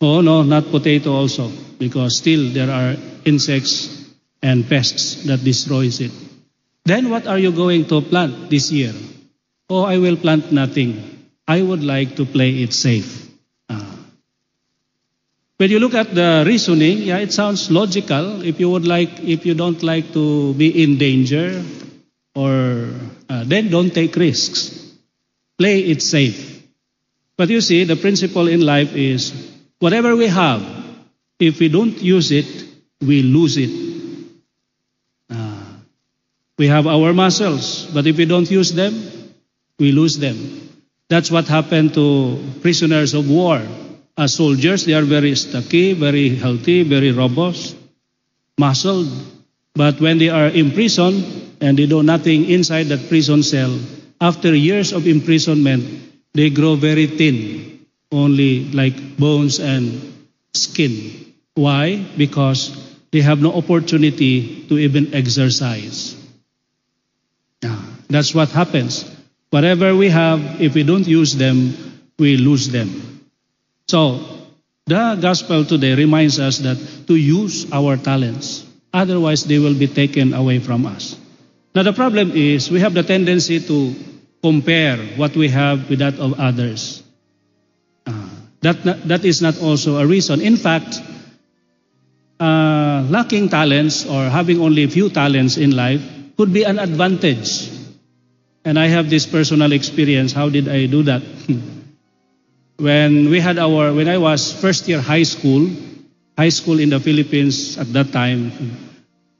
E: Oh, no, not potato also, because still there are insects and pests that destroys it. Then what are you going to plant this year? Oh, I will plant nothing. I would like to play it safe. Ah. When you look at the reasoning, yeah, it sounds logical. If you would like, if you don't like to be in danger, or uh, then don't take risks. Play it safe. But you see, the principle in life is whatever we have, if we don't use it, we lose it. Ah. we have our muscles, but if we don't use them, we lose them. That's what happened to prisoners of war. As soldiers, they are very stocky, very healthy, very robust, muscled. But when they are in prison and they do nothing inside that prison cell, after years of imprisonment, they grow very thin, only like bones and skin. Why? Because they have no opportunity to even exercise. Yeah, that's what happens. Whatever we have, if we don't use them, we lose them. So, the gospel today reminds us that to use our talents, otherwise they will be taken away from us. Now, the problem is we have the tendency to compare what we have with that of others. That, that is not also a reason. In fact, uh, lacking talents or having only a few talents in life could be an advantage. And I have this personal experience. How did I do that? *laughs* when we had our, when I was first year high school, high school in the Philippines at that time,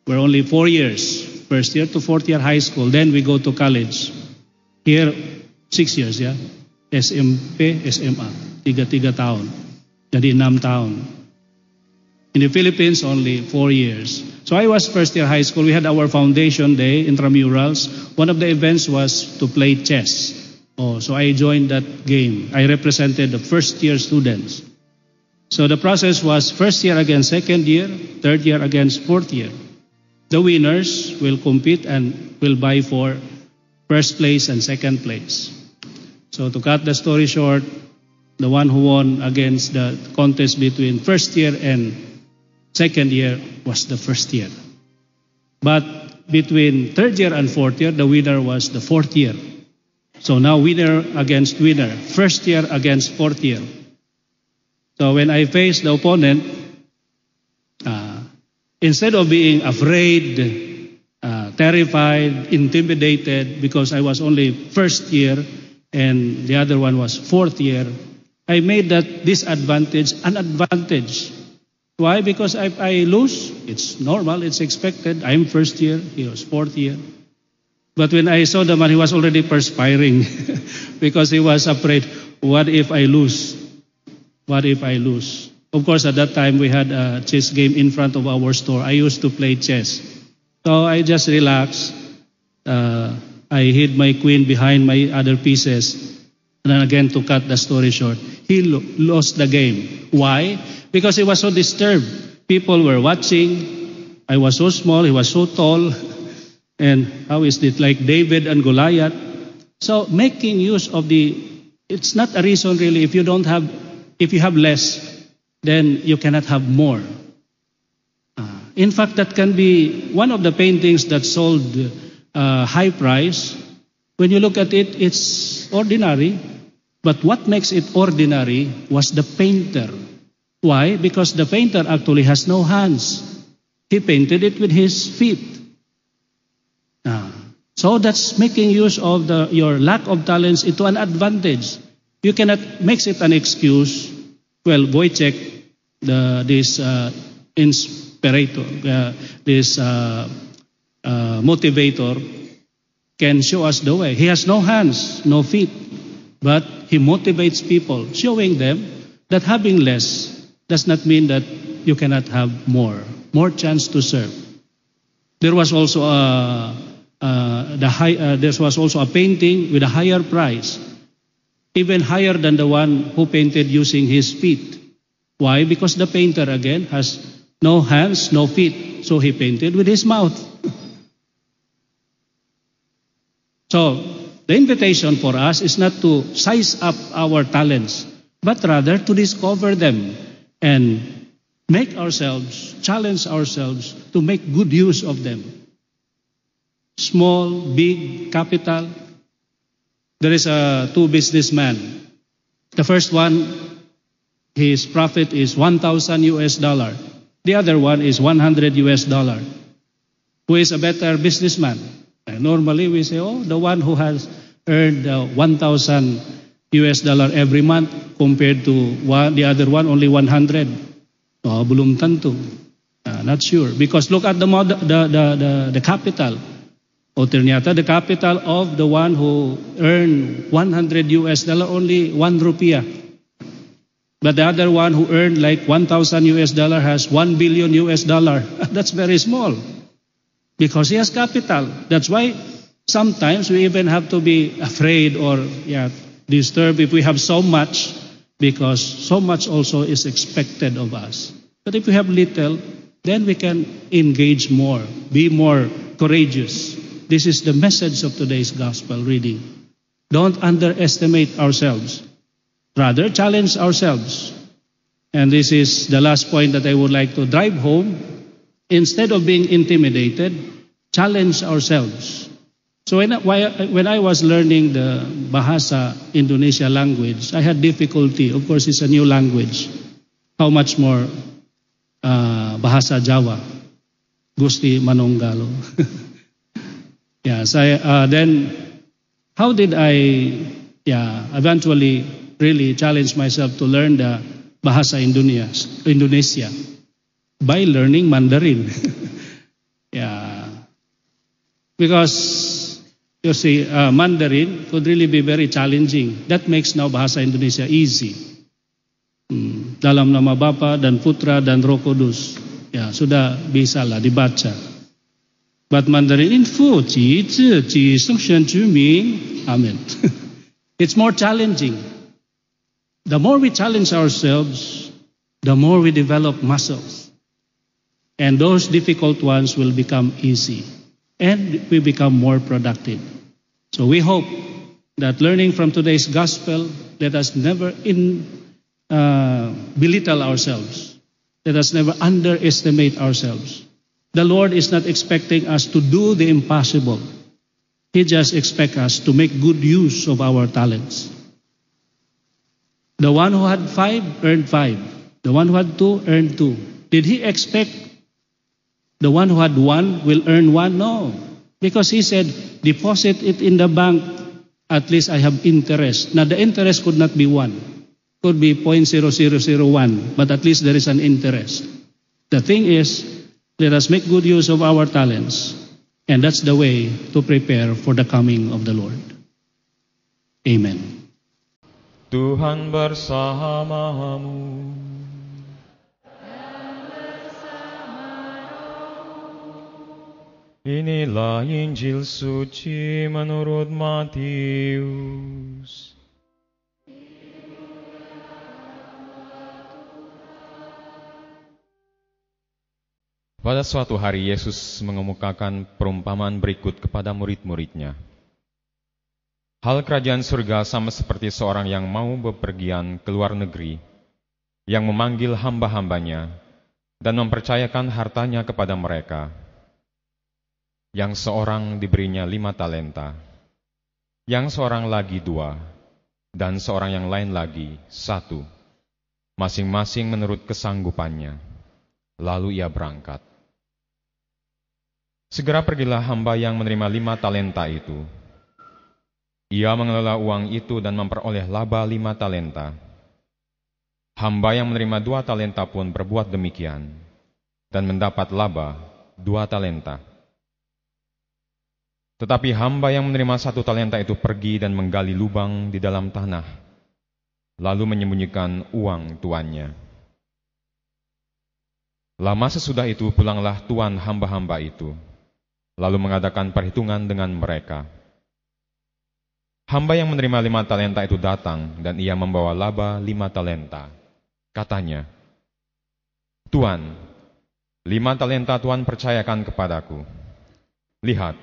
E: were only four years, first year to fourth year high school. Then we go to college. Here, six years, yeah? SMP, SMA. Tiga-tiga tahun. Jadi enam tahun. In the Philippines, only four years. So I was first year high school. We had our foundation day, intramurals. One of the events was to play chess. Oh, so I joined that game. I represented the first year students. So the process was first year against second year, third year against fourth year. The winners will compete and will buy for first place and second place. So to cut the story short, the one who won against the contest between first year and second year was the first year. But between third year and fourth year, the winner was the fourth year. So now winner against winner, first year against fourth year. So when I faced the opponent, uh, instead of being afraid, uh, terrified, intimidated, because I was only first year and the other one was fourth year, I made that disadvantage an advantage. Why? Because if I lose, it's normal, it's expected. I'm first year, he was fourth year. But when I saw the man, he was already perspiring *laughs* because he was afraid, what if I lose? What if I lose? Of course, at that time, we had a chess game in front of our store. I used to play chess. So I just relaxed. Uh, I hid my queen behind my other pieces. And then again, to cut the story short, he lo- lost the game. Why? Because he was so disturbed. People were watching. I was so small. He was so tall. *laughs* And how is it like David and Goliath? So making use of the, it's not a reason really. If you don't have, if you have less, then you cannot have more. Uh, in fact, that can be one of the paintings that sold uh, high price. When you look at it, it's ordinary. But what makes it ordinary was the painter. Why? Because the painter actually has no hands. He painted it with his feet. Ah. So that's making use of the, your lack of talents into an advantage. You cannot make it an excuse. Well, Wojciech, the, this uh, inspirator, uh, this uh, uh, motivator, can show us the way. He has no hands, no feet, but he motivates people, showing them that having less does not mean that you cannot have more, more chance to serve. There was also a the high, uh, there was also a painting with a higher price, even higher than the one who painted using his feet. Why? Because the painter again has no hands, no feet, so he painted with his mouth. so the invitation for us is not to size up our talents, but rather to discover them and make ourselves, challenge ourselves to make good use of them. Small, big, capital. There is a two businessmen. The first one, his profit is 1,000 US dollar. The other one is 100 US dollar. Who is a better businessman? And normally we say, oh, the one who has earned uh, 1,000 US dollar every month compared to one, the other one only 100. Oh, belum tentu. Uh, not sure. Because look at the, the, the, the, the capital. Oh, ternyata the capital of the one who earned 100 US dollar only 1 rupiah. But the other one who earned like 1,000 US dollar has 1 billion US dollar. *laughs* That's very small. Because he has capital. That's why sometimes we even have to be afraid or yeah, disturbed if we have so much because so much also is expected of us. But if we have little, then we can engage more, be more courageous. This is the message of today's gospel reading. Don't underestimate ourselves. Rather, challenge ourselves. And this is the last point that I would like to drive home. Instead of being intimidated, challenge ourselves. So when I, when I was learning the Bahasa Indonesia language, I had difficulty. Of course, it's a new language. How much more uh, Bahasa Jawa? Gusti Manonggalo. *laughs* yes, I, uh, then how did I, yeah, eventually really challenge myself to learn the Bahasa Indonesia, Indonesia by learning Mandarin. *laughs* yeah, because you see, uh, Mandarin could really be very challenging. That makes now Bahasa Indonesia easy. Hmm, dalam nama Bapa dan Putra dan Roh Kudus. Ya, sudah bisa lah dibaca. But Mandarin in fu ji zi ji seng shen ju ming. Amen. *laughs* It's more challenging. The more we challenge ourselves, the more we develop muscles. And those difficult ones will become easy. And we become more productive. So we hope that learning from today's gospel, let us never in, uh, belittle ourselves. Let us never underestimate ourselves. The Lord is not expecting us to do the impossible. He just expects us to make good use of our talents. The one who had five earned five. The one who had two earned two. Did he expect the one who had one will earn one? No. Because he said, deposit it in the bank, at least I have interest. Now the interest could not be one. Could be 0.0001, but at least there is an interest. The thing is, let us make good use of our talents. And that's the way to prepare for the coming of the Lord. Amen.
G: Tuhan. Inilah Injil suci menurut Matius. Pada suatu hari Yesus mengemukakan perumpamaan berikut kepada murid-muridnya. Hal kerajaan surga sama seperti seorang yang mau bepergian ke luar negeri, yang memanggil hamba-hambanya dan mempercayakan hartanya kepada mereka. Yang seorang diberinya lima talenta, yang seorang lagi dua, dan seorang yang lain lagi satu, masing-masing menurut kesanggupannya. Lalu ia berangkat. Segera pergilah hamba yang menerima lima talenta itu. Ia mengelola uang itu dan memperoleh laba lima talenta. Hamba yang menerima dua talenta pun berbuat demikian, dan mendapat laba dua talenta. Tetapi hamba yang menerima satu talenta itu pergi dan menggali lubang di dalam tanah, lalu menyembunyikan uang tuannya. Lama sesudah itu pulanglah tuan hamba-hamba itu lalu mengadakan perhitungan dengan mereka. Hamba yang menerima lima talenta itu datang dan ia membawa laba lima talenta. Katanya, Tuan, lima talenta Tuan percayakan kepadaku. Lihat,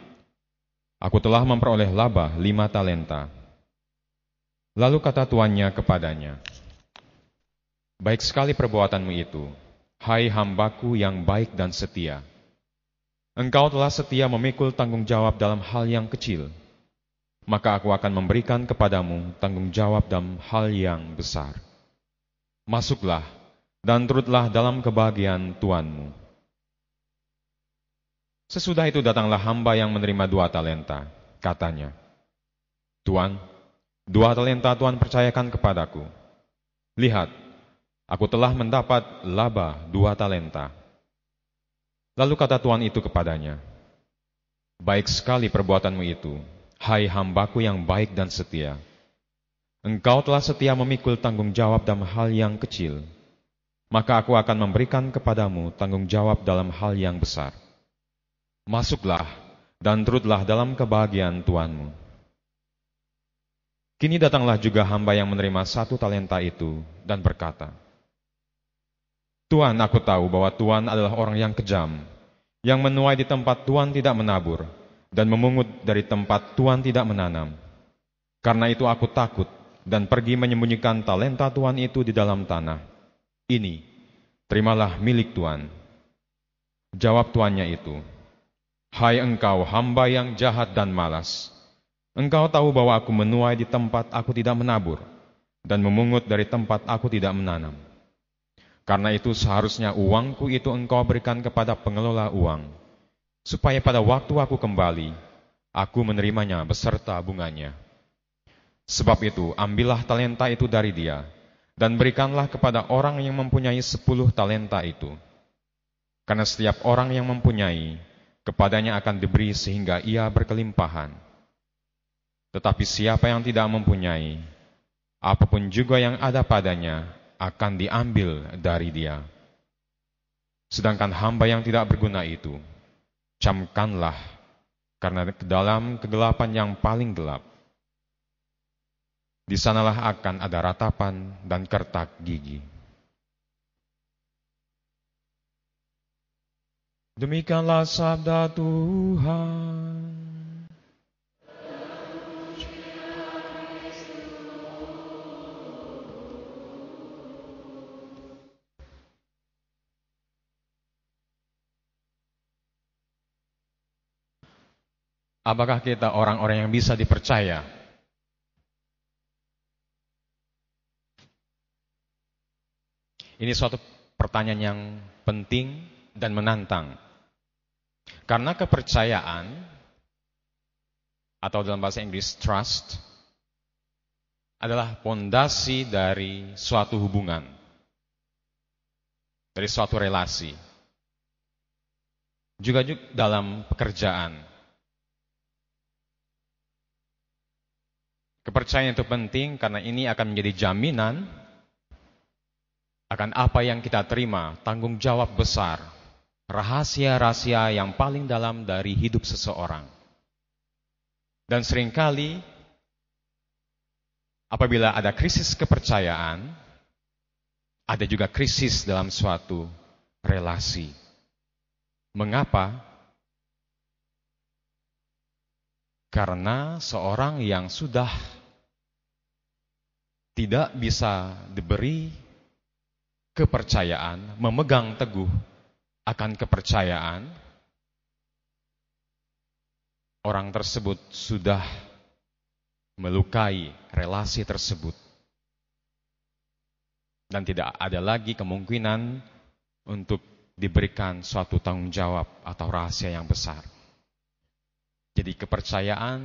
G: aku telah memperoleh laba lima talenta. Lalu kata tuannya kepadanya, Baik sekali perbuatanmu itu, Hai hambaku yang baik dan setia. Engkau telah setia memikul tanggung jawab dalam hal yang kecil. Maka aku akan memberikan kepadamu tanggung jawab dalam hal yang besar. Masuklah dan turutlah dalam kebahagiaan Tuanmu. Sesudah itu datanglah hamba yang menerima dua talenta. Katanya, Tuan, dua talenta Tuhan percayakan kepadaku. Lihat, Aku telah mendapat laba dua talenta. Lalu kata Tuhan itu kepadanya, Baik sekali perbuatanmu itu, hai hambaku yang baik dan setia. Engkau telah setia memikul tanggung jawab dalam hal yang kecil, maka aku akan memberikan kepadamu tanggung jawab dalam hal yang besar. Masuklah dan turutlah dalam kebahagiaan Tuhanmu. Kini datanglah juga hamba yang menerima satu talenta itu dan berkata, Tuhan, aku tahu bahwa Tuhan adalah orang yang kejam, yang menuai di tempat Tuhan tidak menabur, dan memungut dari tempat Tuhan tidak menanam. Karena itu aku takut dan pergi menyembunyikan talenta Tuhan itu di dalam tanah. Ini, terimalah milik Tuhan. Jawab tuannya itu, Hai engkau hamba yang jahat dan malas, engkau tahu bahwa aku menuai di tempat aku tidak menabur, dan memungut dari tempat aku tidak menanam. Karena itu seharusnya uangku itu engkau berikan kepada pengelola uang, supaya pada waktu aku kembali, aku menerimanya beserta bunganya. Sebab itu, ambillah talenta itu dari dia, dan berikanlah kepada orang yang mempunyai sepuluh talenta itu. Karena setiap orang yang mempunyai, kepadanya akan diberi sehingga ia berkelimpahan. Tetapi siapa yang tidak mempunyai, apa pun juga yang ada padanya, akan diambil dari dia. Sedangkan hamba yang tidak berguna itu, camkanlah karena ke dalam kegelapan yang paling gelap. Di sanalah akan ada ratapan dan kertak gigi. Demikianlah sabda Tuhan. Apakah kita orang-orang yang bisa dipercaya? Ini suatu pertanyaan yang penting dan menantang. Karena kepercayaan atau dalam bahasa Inggris trust adalah pondasi dari suatu hubungan, dari suatu relasi. Juga, juga dalam pekerjaan. Kepercayaan itu penting karena ini akan menjadi jaminan akan apa yang kita terima, tanggung jawab besar, rahasia-rahasia yang paling dalam dari hidup seseorang. Dan sering kali apabila ada krisis kepercayaan, ada juga krisis dalam suatu relasi. Mengapa? Karena seorang yang sudah tidak bisa diberi kepercayaan, memegang teguh akan kepercayaan, orang tersebut sudah melukai relasi tersebut. Dan tidak ada lagi kemungkinan untuk diberikan suatu tanggung jawab atau rahasia yang besar. Jadi kepercayaan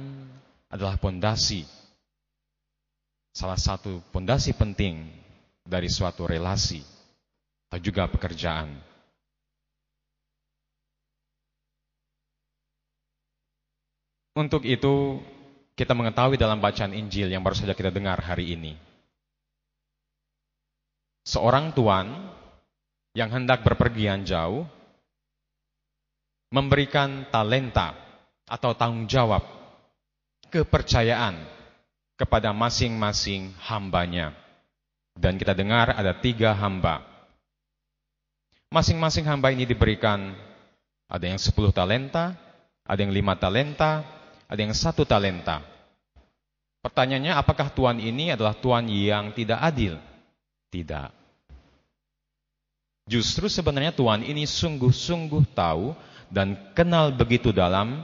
G: adalah pondasi salah satu pondasi penting dari suatu relasi atau juga pekerjaan. Untuk itu, kita mengetahui dalam bacaan Injil yang baru saja kita dengar hari ini. Seorang tuan yang hendak berpergian jauh memberikan talenta atau tanggung jawab, kepercayaan kepada masing-masing hambanya. Dan kita dengar ada tiga hamba. Masing-masing hamba ini diberikan ada yang sepuluh talenta, ada yang lima talenta, ada yang satu talenta. Pertanyaannya, apakah Tuhan ini adalah Tuhan yang tidak adil? Tidak. Justru sebenarnya Tuhan ini sungguh-sungguh tahu dan kenal begitu dalam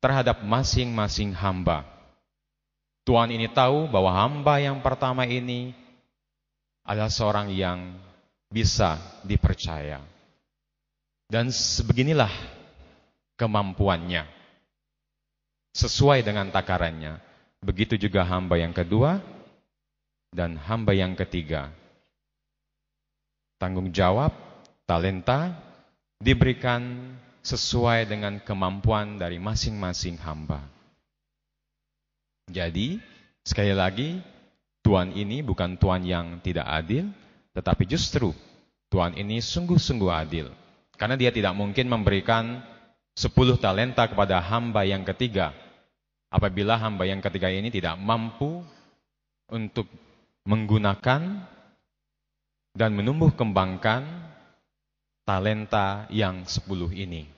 G: terhadap masing-masing hamba. Tuhan ini tahu bahwa hamba yang pertama ini adalah seorang yang bisa dipercaya. Dan sebeginilah kemampuannya. Sesuai dengan takarannya. Begitu juga hamba yang kedua dan hamba yang ketiga tanggung jawab, talenta diberikan sesuai dengan kemampuan dari masing-masing hamba. Jadi, sekali lagi, Tuhan ini bukan Tuhan yang tidak adil, tetapi justru Tuhan ini sungguh-sungguh adil. Karena dia tidak mungkin memberikan sepuluh talenta kepada hamba yang ketiga. Apabila hamba yang ketiga ini tidak mampu untuk menggunakan dan menumbuh kembangkan talenta yang sepuluh ini.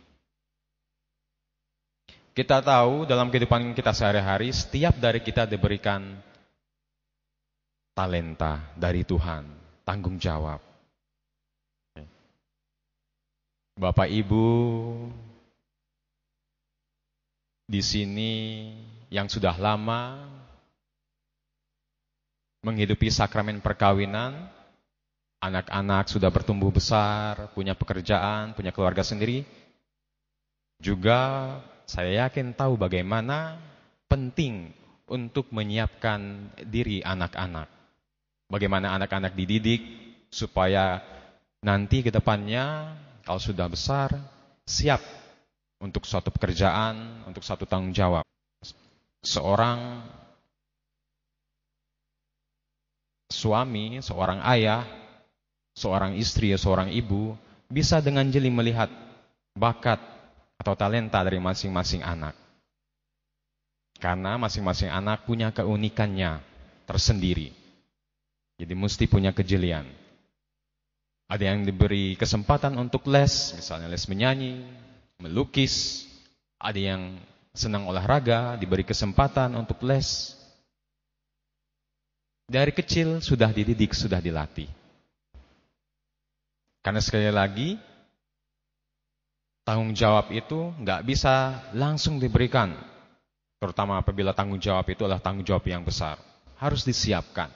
G: Kita tahu dalam kehidupan kita sehari-hari, setiap dari kita diberikan talenta dari Tuhan, tanggung jawab. Bapak Ibu di sini yang sudah lama menghidupi sakramen perkawinan, anak-anak sudah bertumbuh besar, punya pekerjaan, punya keluarga sendiri, juga saya yakin tahu bagaimana penting untuk menyiapkan diri anak-anak. Bagaimana anak-anak dididik supaya nanti ke depannya kalau sudah besar siap untuk suatu pekerjaan, untuk satu tanggung jawab. Seorang suami, seorang ayah seorang istri, seorang ibu bisa dengan jeli melihat bakat atau talenta dari masing-masing anak. Karena masing-masing anak punya keunikannya tersendiri. Jadi mesti punya kejelian. Ada yang diberi kesempatan untuk les, misalnya les menyanyi, melukis. Ada yang senang olahraga, diberi kesempatan untuk les. Dari kecil sudah dididik, sudah dilatih. Karena sekali lagi, tanggung jawab itu nggak bisa langsung diberikan. Terutama apabila tanggung jawab itu adalah tanggung jawab yang besar. Harus disiapkan.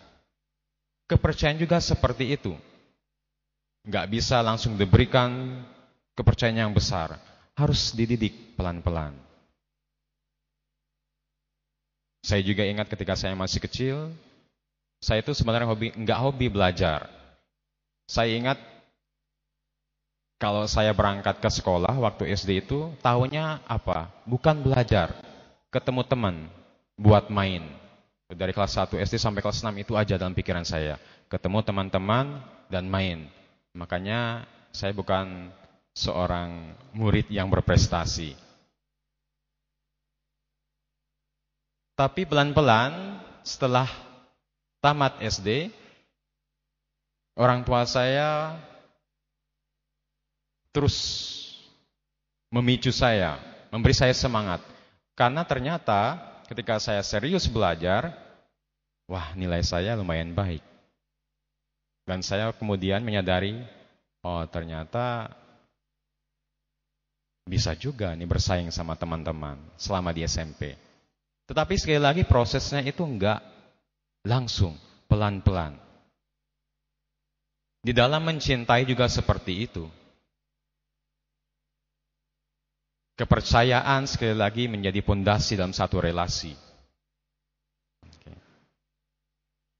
G: Kepercayaan juga seperti itu. Nggak bisa langsung diberikan kepercayaan yang besar. Harus dididik pelan-pelan. Saya juga ingat ketika saya masih kecil, saya itu sebenarnya hobi nggak hobi belajar. Saya ingat kalau saya berangkat ke sekolah waktu SD itu, tahunya apa? Bukan belajar, ketemu teman, buat main. Dari kelas 1 SD sampai kelas 6 itu aja dalam pikiran saya. Ketemu teman-teman dan main. Makanya saya bukan seorang murid yang berprestasi. Tapi pelan-pelan setelah tamat SD, orang tua saya terus memicu saya, memberi saya semangat. Karena ternyata ketika saya serius belajar, wah nilai saya lumayan baik. Dan saya kemudian menyadari, oh ternyata bisa juga nih bersaing sama teman-teman selama di SMP. Tetapi sekali lagi prosesnya itu enggak langsung, pelan-pelan. Di dalam mencintai juga seperti itu. Kepercayaan sekali lagi menjadi pondasi dalam satu relasi.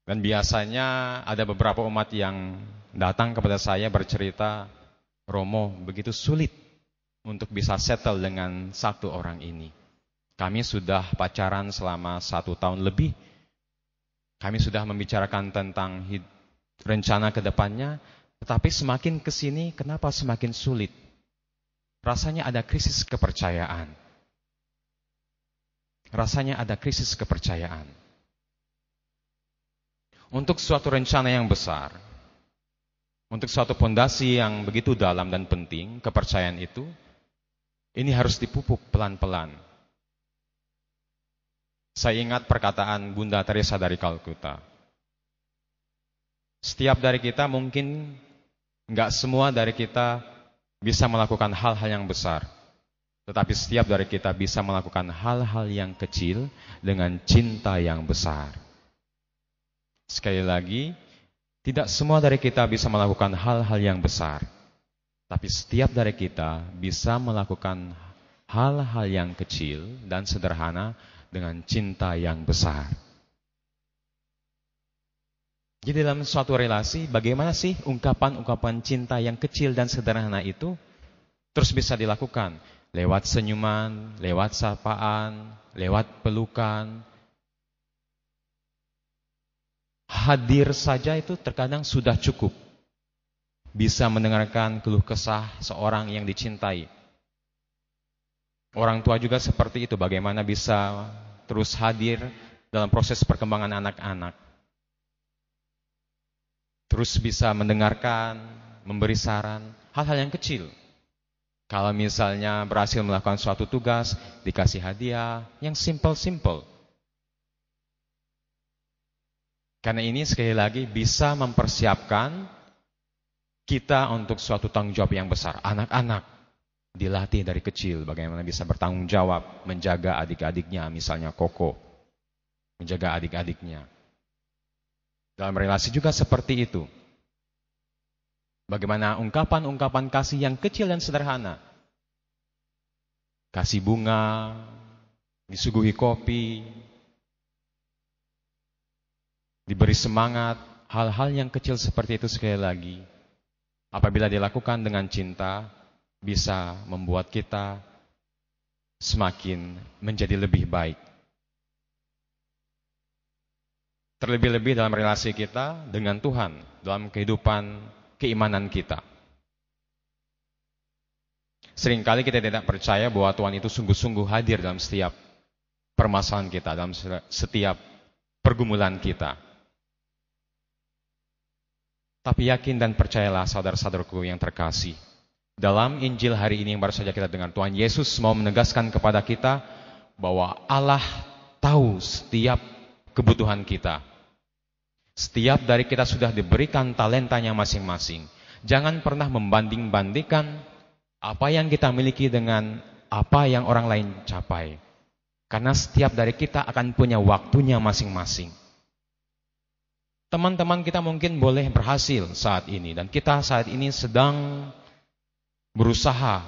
G: Dan biasanya ada beberapa umat yang datang kepada saya bercerita, Romo begitu sulit untuk bisa settle dengan satu orang ini. Kami sudah pacaran selama satu tahun lebih. Kami sudah membicarakan tentang rencana ke depannya, tetapi semakin ke sini kenapa semakin sulit? rasanya ada krisis kepercayaan. Rasanya ada krisis kepercayaan. Untuk suatu rencana yang besar, untuk suatu pondasi yang begitu dalam dan penting, kepercayaan itu, ini harus dipupuk pelan-pelan. Saya ingat perkataan Bunda Teresa dari Kalkuta. Setiap dari kita mungkin Enggak semua dari kita bisa melakukan hal-hal yang besar. Tetapi setiap dari kita bisa melakukan hal-hal yang kecil dengan cinta yang besar. Sekali lagi, tidak semua dari kita bisa melakukan hal-hal yang besar. Tapi setiap dari kita bisa melakukan hal-hal yang kecil dan sederhana dengan cinta yang besar. Jadi dalam suatu relasi, bagaimana sih ungkapan-ungkapan cinta yang kecil dan sederhana itu terus bisa dilakukan? Lewat senyuman, lewat sapaan, lewat pelukan. Hadir saja itu terkadang sudah cukup. Bisa mendengarkan keluh kesah seorang yang dicintai. Orang tua juga seperti itu, bagaimana bisa terus hadir dalam proses perkembangan anak-anak. Terus bisa mendengarkan, memberi saran, hal-hal yang kecil. Kalau misalnya berhasil melakukan suatu tugas, dikasih hadiah yang simple-simple. Karena ini sekali lagi bisa mempersiapkan kita untuk suatu tanggung jawab yang besar. Anak-anak dilatih dari kecil bagaimana bisa bertanggung jawab, menjaga adik-adiknya, misalnya Koko. Menjaga adik-adiknya. Dalam relasi juga seperti itu. Bagaimana ungkapan-ungkapan kasih yang kecil dan sederhana. Kasih bunga, disuguhi kopi, diberi semangat, hal-hal yang kecil seperti itu sekali lagi. Apabila dilakukan dengan cinta, bisa membuat kita semakin menjadi lebih baik. Terlebih-lebih dalam relasi kita dengan Tuhan, dalam kehidupan keimanan kita. Seringkali kita tidak percaya bahwa Tuhan itu sungguh-sungguh hadir dalam setiap permasalahan kita, dalam setiap pergumulan kita. Tapi yakin dan percayalah saudara-saudaraku yang terkasih. Dalam Injil hari ini yang baru saja kita dengar, Tuhan Yesus mau menegaskan kepada kita bahwa Allah tahu setiap kebutuhan kita. Setiap dari kita sudah diberikan talentanya masing-masing. Jangan pernah membanding-bandingkan apa yang kita miliki dengan apa yang orang lain capai. Karena setiap dari kita akan punya waktunya masing-masing. Teman-teman kita mungkin boleh berhasil saat ini dan kita saat ini sedang berusaha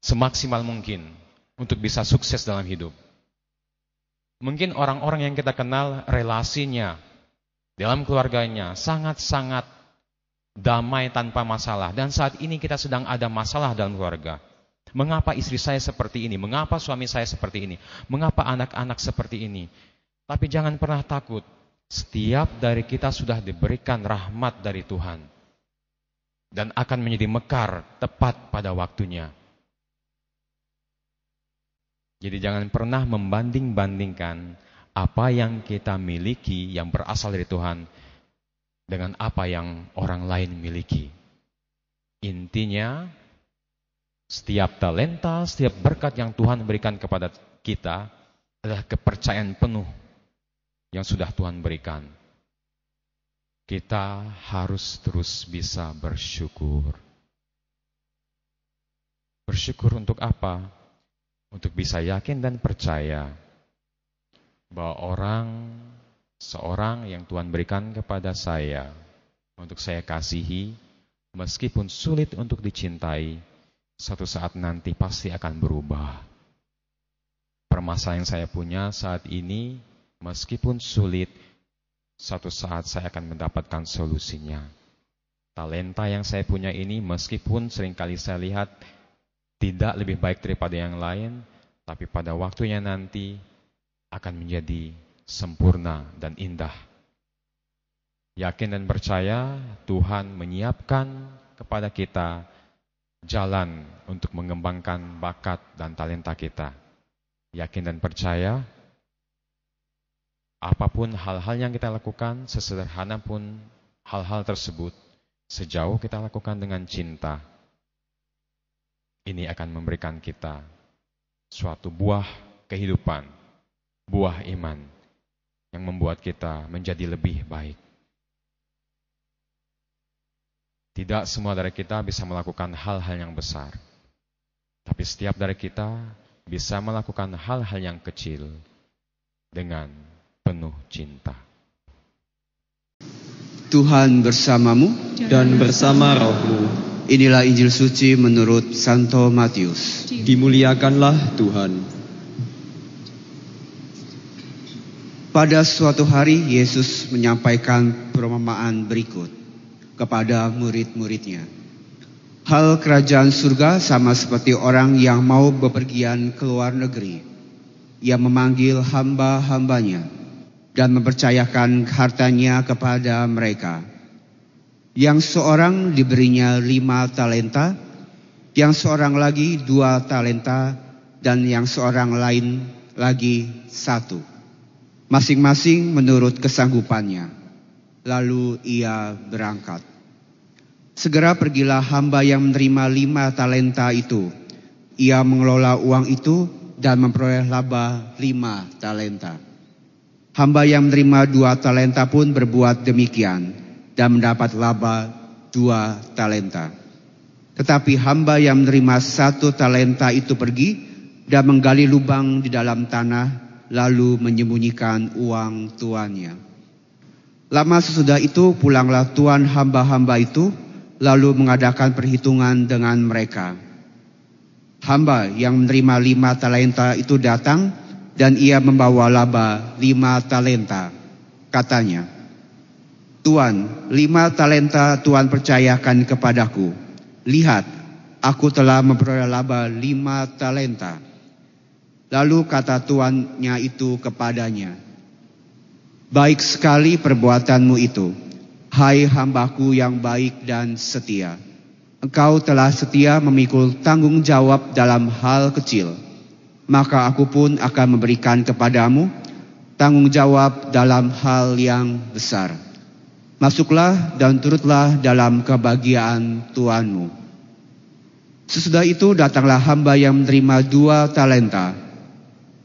G: semaksimal mungkin untuk bisa sukses dalam hidup. Mungkin orang-orang yang kita kenal relasinya dalam keluarganya sangat-sangat damai tanpa masalah. Dan saat ini kita sedang ada masalah dalam keluarga. Mengapa istri saya seperti ini? Mengapa suami saya seperti ini? Mengapa anak-anak seperti ini? Tapi jangan pernah takut. Setiap dari kita sudah diberikan rahmat dari Tuhan. Dan akan menjadi mekar tepat pada waktunya. Jadi jangan pernah membanding-bandingkan apa yang kita miliki yang berasal dari Tuhan dengan apa yang orang lain miliki. Intinya, setiap talenta, setiap berkat yang Tuhan berikan kepada kita adalah kepercayaan penuh yang sudah Tuhan berikan. Kita harus terus bisa bersyukur. Bersyukur untuk apa? Untuk bisa yakin dan percaya bahwa orang seorang yang Tuhan berikan kepada saya untuk saya kasihi meskipun sulit untuk dicintai satu saat nanti pasti akan berubah. Permasalahan yang saya punya saat ini meskipun sulit satu saat saya akan mendapatkan solusinya. Talenta yang saya punya ini meskipun sering kali saya lihat tidak lebih baik daripada yang lain, tapi pada waktunya nanti akan menjadi sempurna dan indah. Yakin dan percaya Tuhan menyiapkan kepada kita jalan untuk mengembangkan bakat dan talenta kita. Yakin dan percaya apa pun hal-hal yang kita lakukan, sesederhana pun hal-hal tersebut, sejauh kita lakukan dengan cinta, ini akan memberikan kita suatu buah kehidupan buah iman yang membuat kita menjadi lebih baik. Tidak semua dari kita bisa melakukan hal-hal yang besar. Tapi setiap dari kita bisa melakukan hal-hal yang kecil dengan penuh cinta.
H: Tuhan bersamamu
A: dan bersama rohmu.
H: Inilah Injil suci menurut Santo Matius.
A: Dimuliakanlah Tuhan.
H: Pada suatu hari Yesus menyampaikan perumpamaan berikut kepada murid-muridnya. Hal kerajaan surga sama seperti orang yang mau bepergian ke luar negeri. Ia memanggil hamba-hambanya dan mempercayakan hartanya kepada mereka. Yang seorang diberinya lima talenta, yang seorang lagi dua talenta, dan yang seorang lain lagi satu. Masing-masing menurut kesanggupannya. Lalu ia berangkat. Segera pergilah hamba yang menerima lima talenta itu. Ia mengelola uang itu dan memperoleh laba lima talenta. Hamba yang menerima dua talenta pun berbuat demikian dan mendapat laba dua talenta. Tetapi hamba yang menerima satu talenta itu pergi dan menggali lubang di dalam tanah lalu menyembunyikan uang tuannya. Lama sesudah itu pulanglah tuan hamba-hamba itu lalu mengadakan perhitungan dengan mereka. Hamba yang menerima lima talenta itu datang dan ia membawa laba lima talenta. Katanya, Tuan, lima talenta Tuan percayakan kepadaku. Lihat, aku telah memperoleh laba lima talenta. Lalu kata tuannya itu kepadanya, Baik sekali perbuatanmu itu, hai hambaku yang baik dan setia. Engkau telah setia memikul tanggung jawab dalam hal kecil maka aku pun akan memberikan kepadamu tanggung jawab dalam hal yang besar. Masuklah dan turutlah dalam kebahagiaan Tuhanmu. Sesudah itu datanglah hamba yang menerima dua talenta.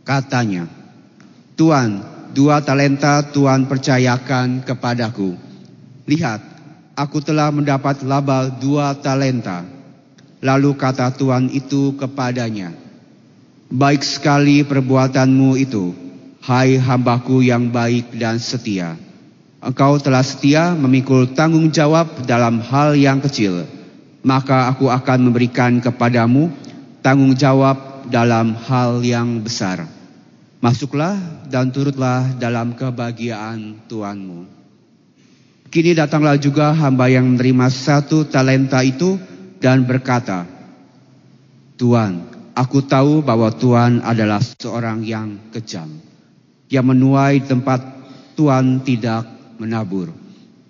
H: Katanya, Tuhan, dua talenta Tuhan percayakan kepadaku. Lihat, aku telah mendapat laba dua talenta. Lalu kata Tuhan itu kepadanya, Baik sekali perbuatanmu itu, hai hambaku yang baik dan setia. Engkau telah setia memikul tanggung jawab dalam hal yang kecil, maka aku akan memberikan kepadamu tanggung jawab dalam hal yang besar. Masuklah dan turutlah dalam kebahagiaan Tuhanmu. Kini datanglah juga hamba yang menerima satu talenta itu dan berkata, Tuhan, Aku tahu bahwa Tuhan adalah seorang yang kejam, yang menuai tempat Tuhan tidak menabur,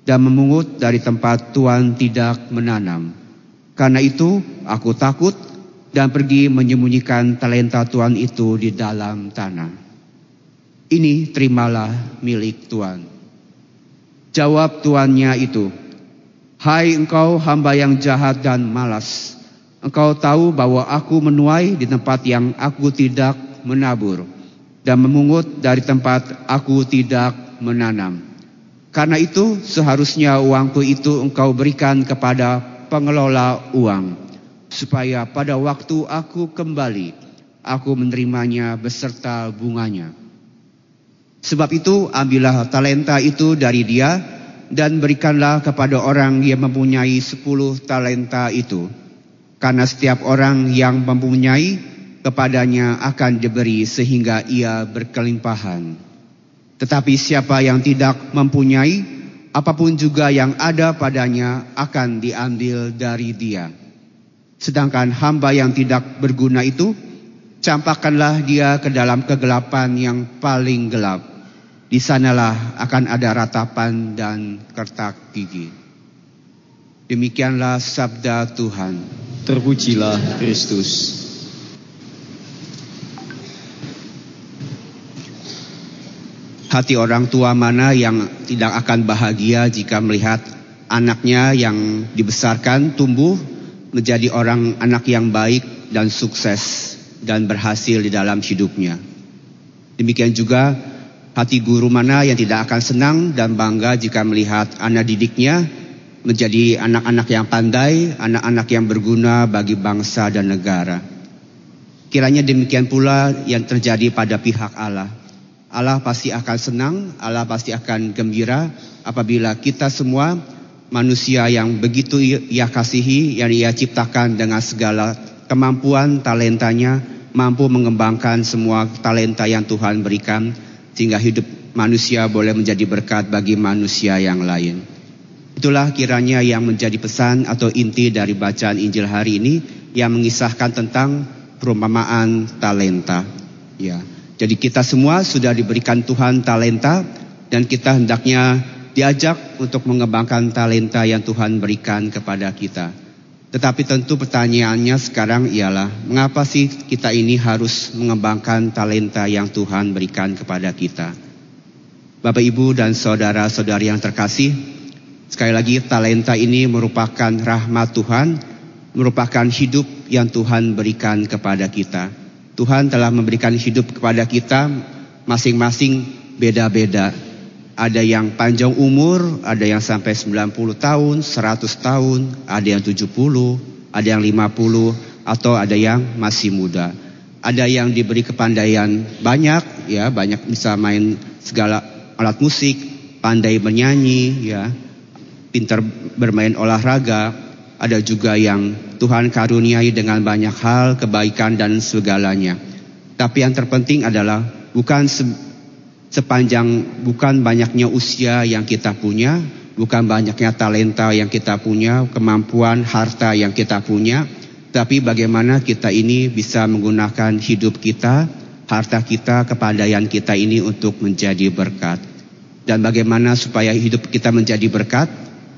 H: dan memungut dari tempat Tuhan tidak menanam. Karena itu, aku takut dan pergi menyembunyikan talenta Tuhan itu di dalam tanah. Ini terimalah milik Tuhan. Jawab tuannya itu, Hai engkau hamba yang jahat dan malas, Engkau tahu bahwa aku menuai di tempat yang aku tidak menabur dan memungut dari tempat aku tidak menanam. Karena itu seharusnya uangku itu engkau berikan kepada pengelola uang supaya pada waktu aku kembali aku menerimanya beserta bunganya. Sebab itu ambillah talenta itu dari dia dan berikanlah kepada orang yang mempunyai sepuluh talenta itu karena setiap orang yang mempunyai kepadanya akan diberi sehingga ia berkelimpahan. Tetapi siapa yang tidak mempunyai, apa pun juga yang ada padanya akan diambil dari dia. Sedangkan hamba yang tidak berguna itu, campakkanlah dia ke dalam kegelapan yang paling gelap. Di sanalah akan ada ratapan dan kertak gigi. Demikianlah sabda Tuhan.
A: Terpujilah Kristus.
H: Hati orang tua mana yang tidak akan bahagia jika melihat anaknya yang dibesarkan tumbuh menjadi orang anak yang baik dan sukses dan berhasil di dalam hidupnya. Demikian juga hati guru mana yang tidak akan senang dan bangga jika melihat anak didiknya menjadi anak-anak yang pandai, anak-anak yang berguna bagi bangsa dan negara. Kiranya demikian pula yang terjadi pada pihak Allah. Allah pasti akan senang, Allah pasti akan gembira apabila kita semua manusia yang begitu ia kasihi, yang ia ciptakan dengan segala kemampuan talentanya, mampu mengembangkan semua talenta yang Tuhan berikan, sehingga hidup manusia boleh menjadi berkat bagi manusia yang lain. Itulah kiranya yang menjadi pesan atau inti dari bacaan Injil hari ini yang mengisahkan tentang perumpamaan talenta. Ya. Jadi kita semua sudah diberikan Tuhan talenta dan kita hendaknya diajak untuk mengembangkan talenta yang Tuhan berikan kepada kita. Tetapi tentu pertanyaannya sekarang ialah mengapa sih kita ini harus mengembangkan talenta yang Tuhan berikan kepada kita? Bapak Ibu dan saudara-saudari yang terkasih, sekali lagi talenta ini merupakan rahmat Tuhan, merupakan hidup yang Tuhan berikan kepada kita. Tuhan telah memberikan hidup kepada kita masing-masing beda-beda. Ada yang panjang umur, ada yang sampai 90 tahun, 100 tahun, ada yang 70, ada yang 50, atau ada yang masih muda. Ada yang diberi kepandaian banyak, ya banyak bisa main segala alat musik, pandai bernyanyi, ya pintar bermain olahraga. Ada juga yang Tuhan karuniai dengan banyak hal, kebaikan dan segalanya. Tapi yang terpenting adalah bukan sepanjang bukan banyaknya usia yang kita punya, bukan banyaknya talenta yang kita punya, kemampuan, harta yang kita punya, tapi bagaimana kita ini bisa menggunakan hidup kita, harta kita, kepandaian kita ini untuk menjadi berkat. Dan bagaimana supaya hidup kita menjadi berkat?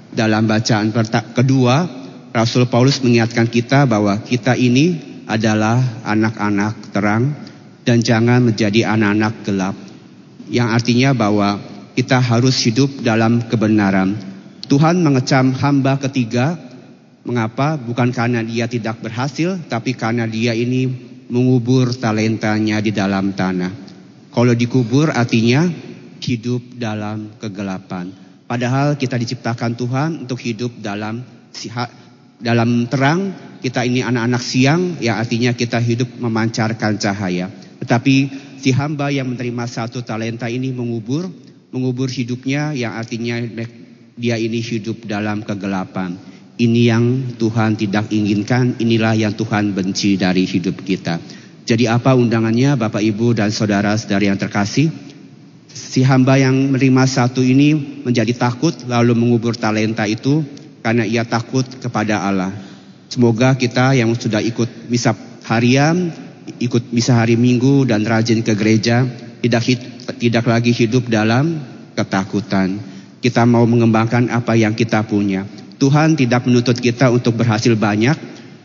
H: Dalam bacaan kedua, Rasul Paulus mengingatkan kita bahwa kita ini adalah anak-anak terang dan jangan menjadi anak-anak gelap yang artinya bahwa kita harus hidup dalam kebenaran. Tuhan mengecam hamba ketiga, mengapa? Bukan karena dia tidak berhasil, tapi karena dia ini mengubur talentanya di dalam tanah. Kalau dikubur artinya hidup dalam kegelapan. Padahal kita diciptakan Tuhan untuk hidup dalam dalam terang. Kita ini anak-anak siang, yang artinya kita hidup memancarkan cahaya. Tetapi si hamba yang menerima satu talenta ini mengubur, mengubur hidupnya yang artinya dia ini hidup dalam kegelapan. Ini yang Tuhan tidak inginkan, inilah yang Tuhan benci dari hidup kita. Jadi apa undangannya Bapak Ibu dan saudara-saudari yang terkasih? Si hamba yang menerima satu ini menjadi takut lalu mengubur talenta itu karena ia takut kepada Allah. Semoga kita yang sudah ikut misa harian ikut misa hari Minggu dan rajin ke gereja, tidak tidak lagi hidup dalam ketakutan. Kita mau mengembangkan apa yang kita punya. Tuhan tidak menuntut kita untuk berhasil banyak,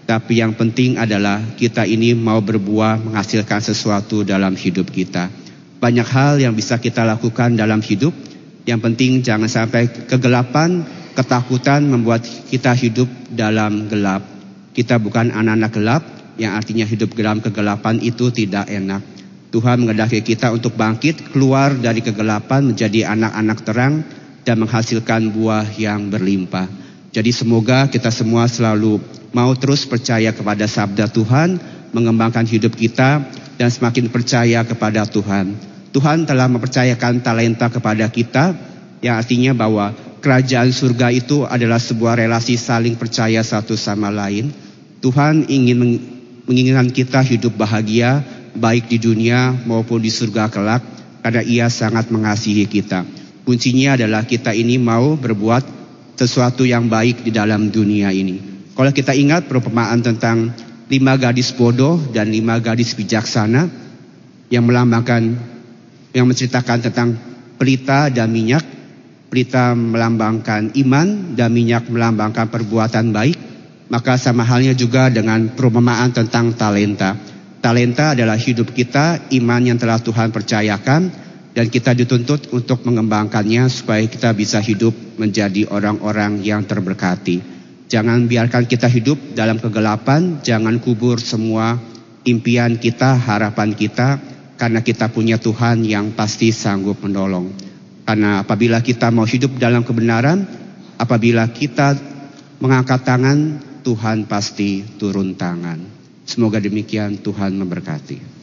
H: tapi yang penting adalah kita ini mau berbuah menghasilkan sesuatu dalam hidup kita. Banyak hal yang bisa kita lakukan dalam hidup. Yang penting jangan sampai kegelapan, ketakutan membuat kita hidup dalam gelap. Kita bukan anak-anak gelap, yang artinya hidup dalam kegelapan itu tidak enak. Tuhan mengendaki kita untuk bangkit keluar dari kegelapan menjadi anak-anak terang dan menghasilkan buah yang berlimpah. Jadi semoga kita semua selalu mau terus percaya kepada sabda Tuhan, mengembangkan hidup kita dan semakin percaya kepada Tuhan. Tuhan telah mempercayakan talenta kepada kita yang artinya bahwa kerajaan surga itu adalah sebuah relasi saling percaya satu sama lain. Tuhan ingin menginginkan kita hidup bahagia baik di dunia maupun di surga kelak karena ia sangat mengasihi kita. Kuncinya adalah kita ini mau berbuat sesuatu yang baik di dalam dunia ini. Kalau kita ingat perumpamaan tentang lima gadis bodoh dan lima gadis bijaksana yang melambangkan yang menceritakan tentang pelita dan minyak. Pelita melambangkan iman dan minyak melambangkan perbuatan baik. Maka sama halnya juga dengan perumpamaan tentang talenta. Talenta adalah hidup kita, iman yang telah Tuhan percayakan, dan kita dituntut untuk mengembangkannya supaya kita bisa hidup menjadi orang-orang yang terberkati. Jangan biarkan kita hidup dalam kegelapan, jangan kubur semua impian kita, harapan kita, karena kita punya Tuhan yang pasti sanggup menolong. Karena apabila kita mau hidup dalam kebenaran, apabila kita mengangkat tangan, Tuhan pasti turun tangan. Semoga demikian Tuhan memberkati.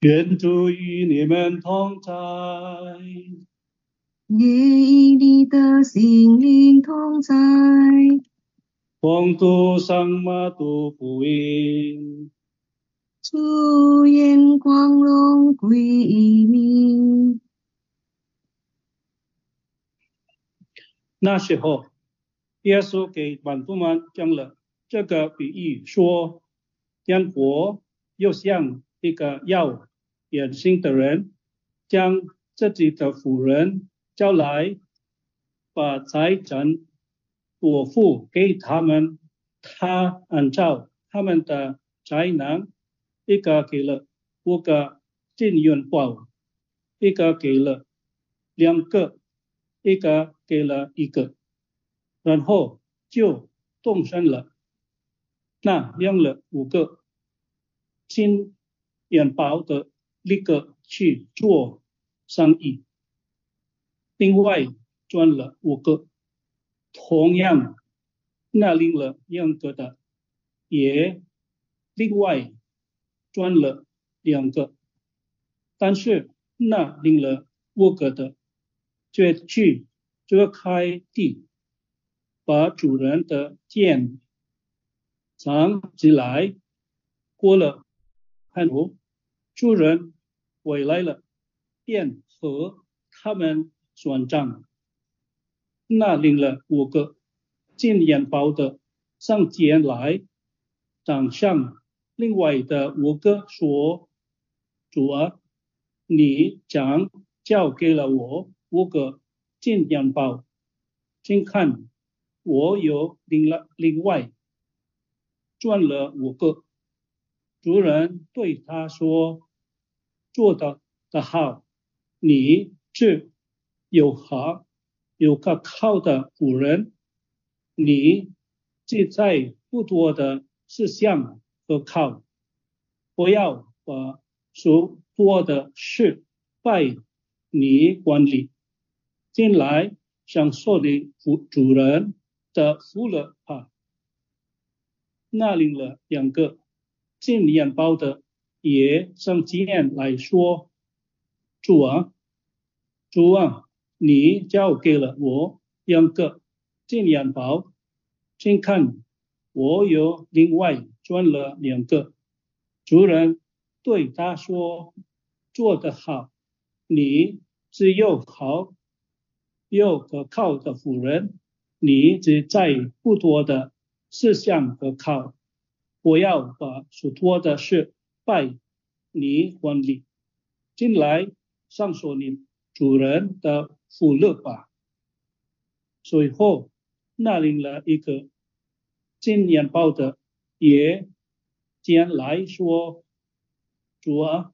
E: 愿主与你们同在，
F: 也与你的心灵同在。
E: 奉读上马杜福音。
F: 主眼光荣归于你。
E: 那时候，耶稣给门徒们讲了这个比喻，说：天国又像一个要远行的人，将自己的仆人叫来，把财产托付给他们，他按照他们的才能，一个给了五个金元宝，一个给了两个。一个给了一个，然后就动身了。那养了五个金元宝的那个去做生意，另外赚了五个。同样，那领了两个的也另外赚了两个，但是那领了五个的。却去掘开地，把主人的剑藏起来。过了很久，主人回来了，便和他们算账。那领了五个金元宝的上前来，掌上另外的五个说：“主啊，你将交给了我。”五个金元宝，请看，我有另了另外赚了五个。主人对他说：“做的的好，你这有好有可靠的主人，你记在不多的事项可靠，不要把所做的事拜你管理。”进来享受的主主人的福乐啊，那领了两个进眼包的也上前来说：“主啊，主啊，你交给了我两个进眼包，请看我有另外赚了两个。”主人对他说：“做得好，你只有好。”又可靠的辅人，你只在不多的事项可靠，不要把所托的事拜你管理。进来上说你主人的福乐吧。随后那领了一个金年报的也将来说：“主啊，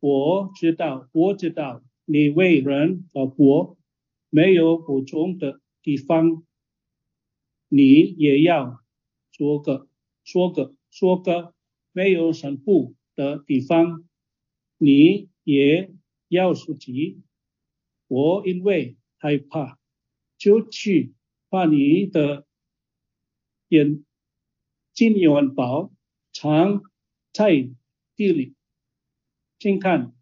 E: 我知道，我知道你为人而活。”没有补充的地方，你也要说个说个说个没有神布的地方，你也要说及。我因为害怕，就去把你的眼金元宝藏在地里。请看，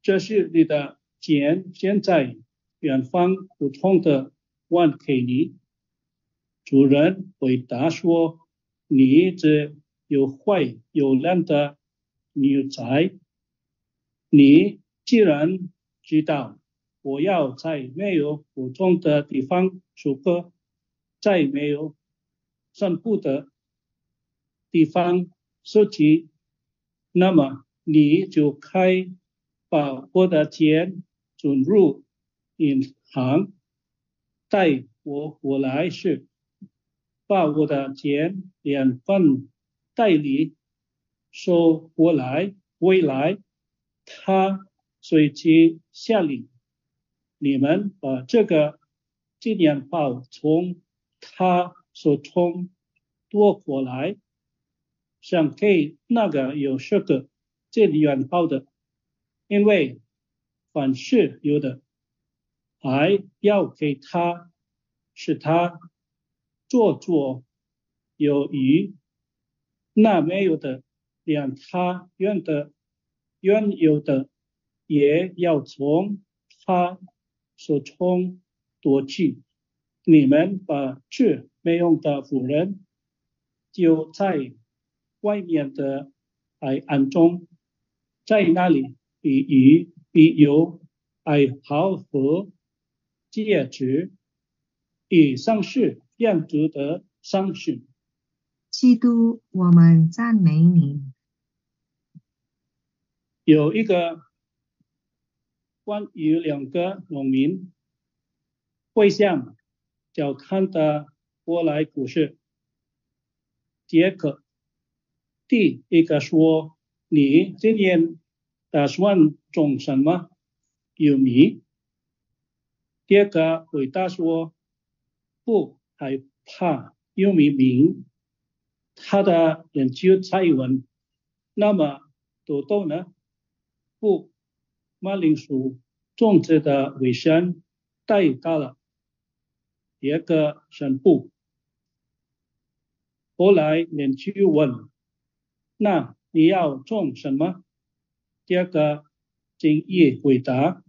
E: 这是你的钱，现在。远方普通的万给你。主人回答说：“你这有坏有烂的女才，你既然知道我要在没有普通的地方收割，在没有散布的地方收集，那么你就开把我的钱存入。”银行带我回来时，把我的钱两份代理收过来，未来他随即下令，你们把这个纪念包从他手中夺过来，想给那个有这个纪念报的，因为凡是有的。还要给他使他做作有余，那没有的，连他原的原有的也要从他手中夺去。你们把这没用的妇人丢在外面的海岸中，在那里比鱼比油还好喝。戒指，以上是建筑的上训。
I: 基督，我们赞美你。
E: 有一个关于两个农民会向小看的过来故事。杰克，第一个说：“你今年打算种什么？有米？”第二个回答说：“不害怕，有米名。”他的研究再问：“那么豆豆呢？”不，马铃薯种植的危险太大了。第二个宣布。后来研究问：“那你要种什么？”第二个经意回答：“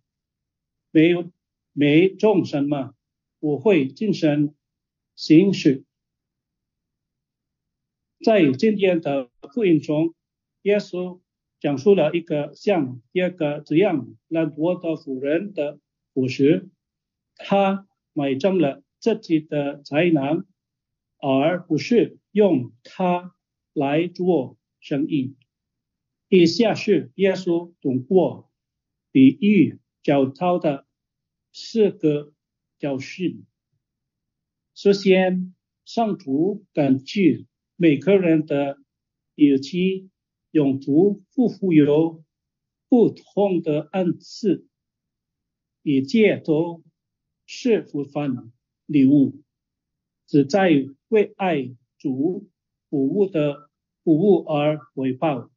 E: 没有。”没种什么，我会进行行事。在今天的福音中，耶稣讲述了一个像第二个这样懒惰的妇人的故事。他买正了自己的才能，而不是用它来做生意。以下是耶稣通过比喻教导的。四个教训。首先，上主根据每个人的有其用途，不富有不同的恩赐，以借都是福分礼物，只在为爱主服务的服务而回报，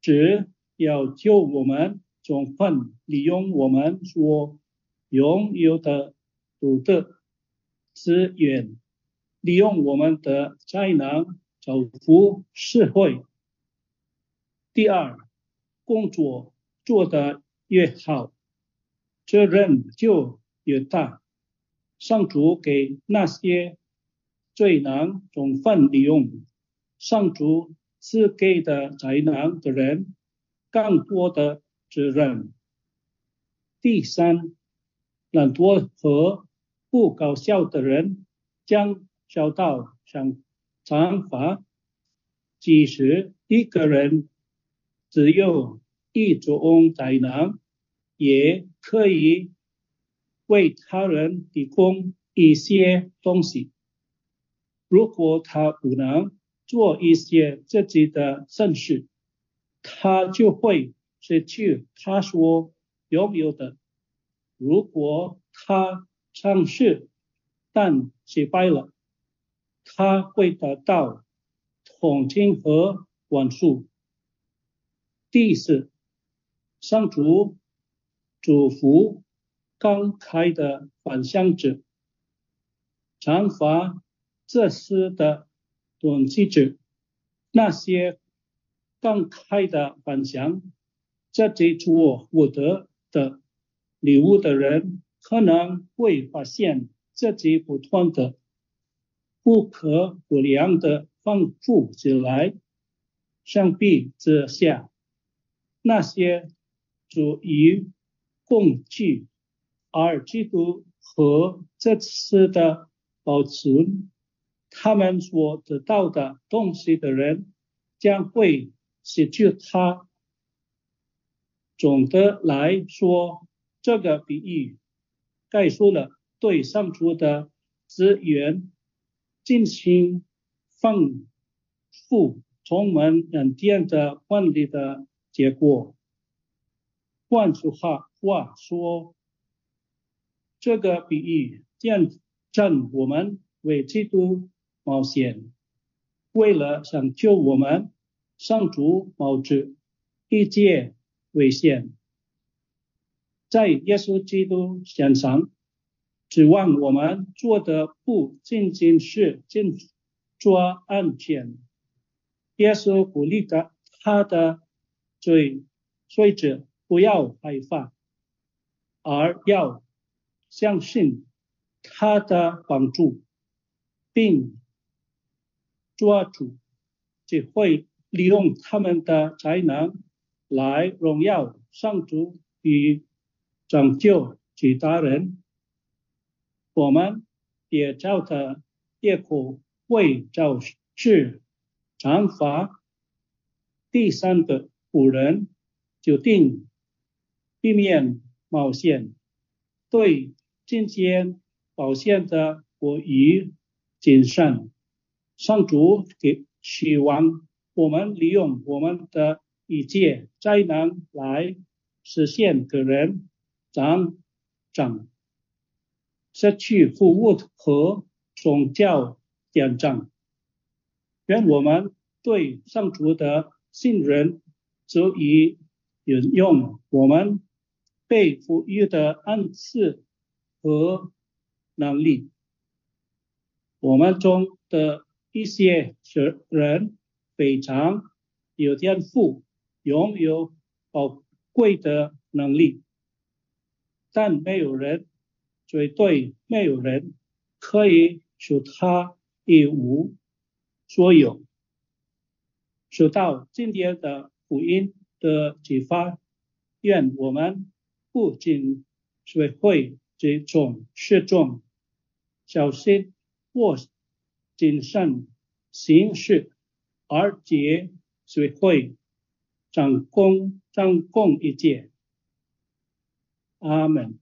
E: 只要救我们。充分利用我们所拥有的独特资源，利用我们的才能造福社会。第二，工作做得越好，责任就越大。上主给那些最能充分利用上主赐给的才能的人更多的。责任。第三，懒惰和不搞笑的人将遭到惩惩罚。即使一个人只有一种才能，也可以为他人提供一些东西。如果他不能做一些自己的善事，他就会。失去他所拥有的。如果他尝试但失败了，他会得到同情和宽恕。第四，上主祝福刚开的反向者，惩罚自私的统计者，那些刚开的反向。在这处获得的礼物的人，可能会发现自己不断的不可不量的丰富起来。相比之下，那些处于恐惧而基督和这次的保存，他们所得到的东西的人，将会失去他。总的来说，这个比喻概述了对上主的资源进行丰富、充满稳定的管理的结果。换句话说，这个比喻见证我们为基督冒险，为了想救我们，上主冒着一切。危险，在耶稣基督身上指望我们做的不仅仅是尽做安全。耶稣鼓励的他的追随者不要害怕，而要相信他的帮助，并抓住机会，利用他们的才能来荣耀上主与拯救其他人。我们也照着耶苦为照是长发。第三个古人决定避免冒险，对今天保险的过于谨慎。上主给希望我们利用我们的一切才能来实现个人长长。失去服务和宗教典章。愿我们对上主的信任足以引用我们被赋予的恩赐和能力。我们中的一些人非常有天赋，拥有宝贵的能力，但没有人。绝对没有人可以使他一无所有。受到今天的福音的启发，愿我们不仅学会这种这种小心或谨慎行事，而且学会掌控掌控一切。阿门。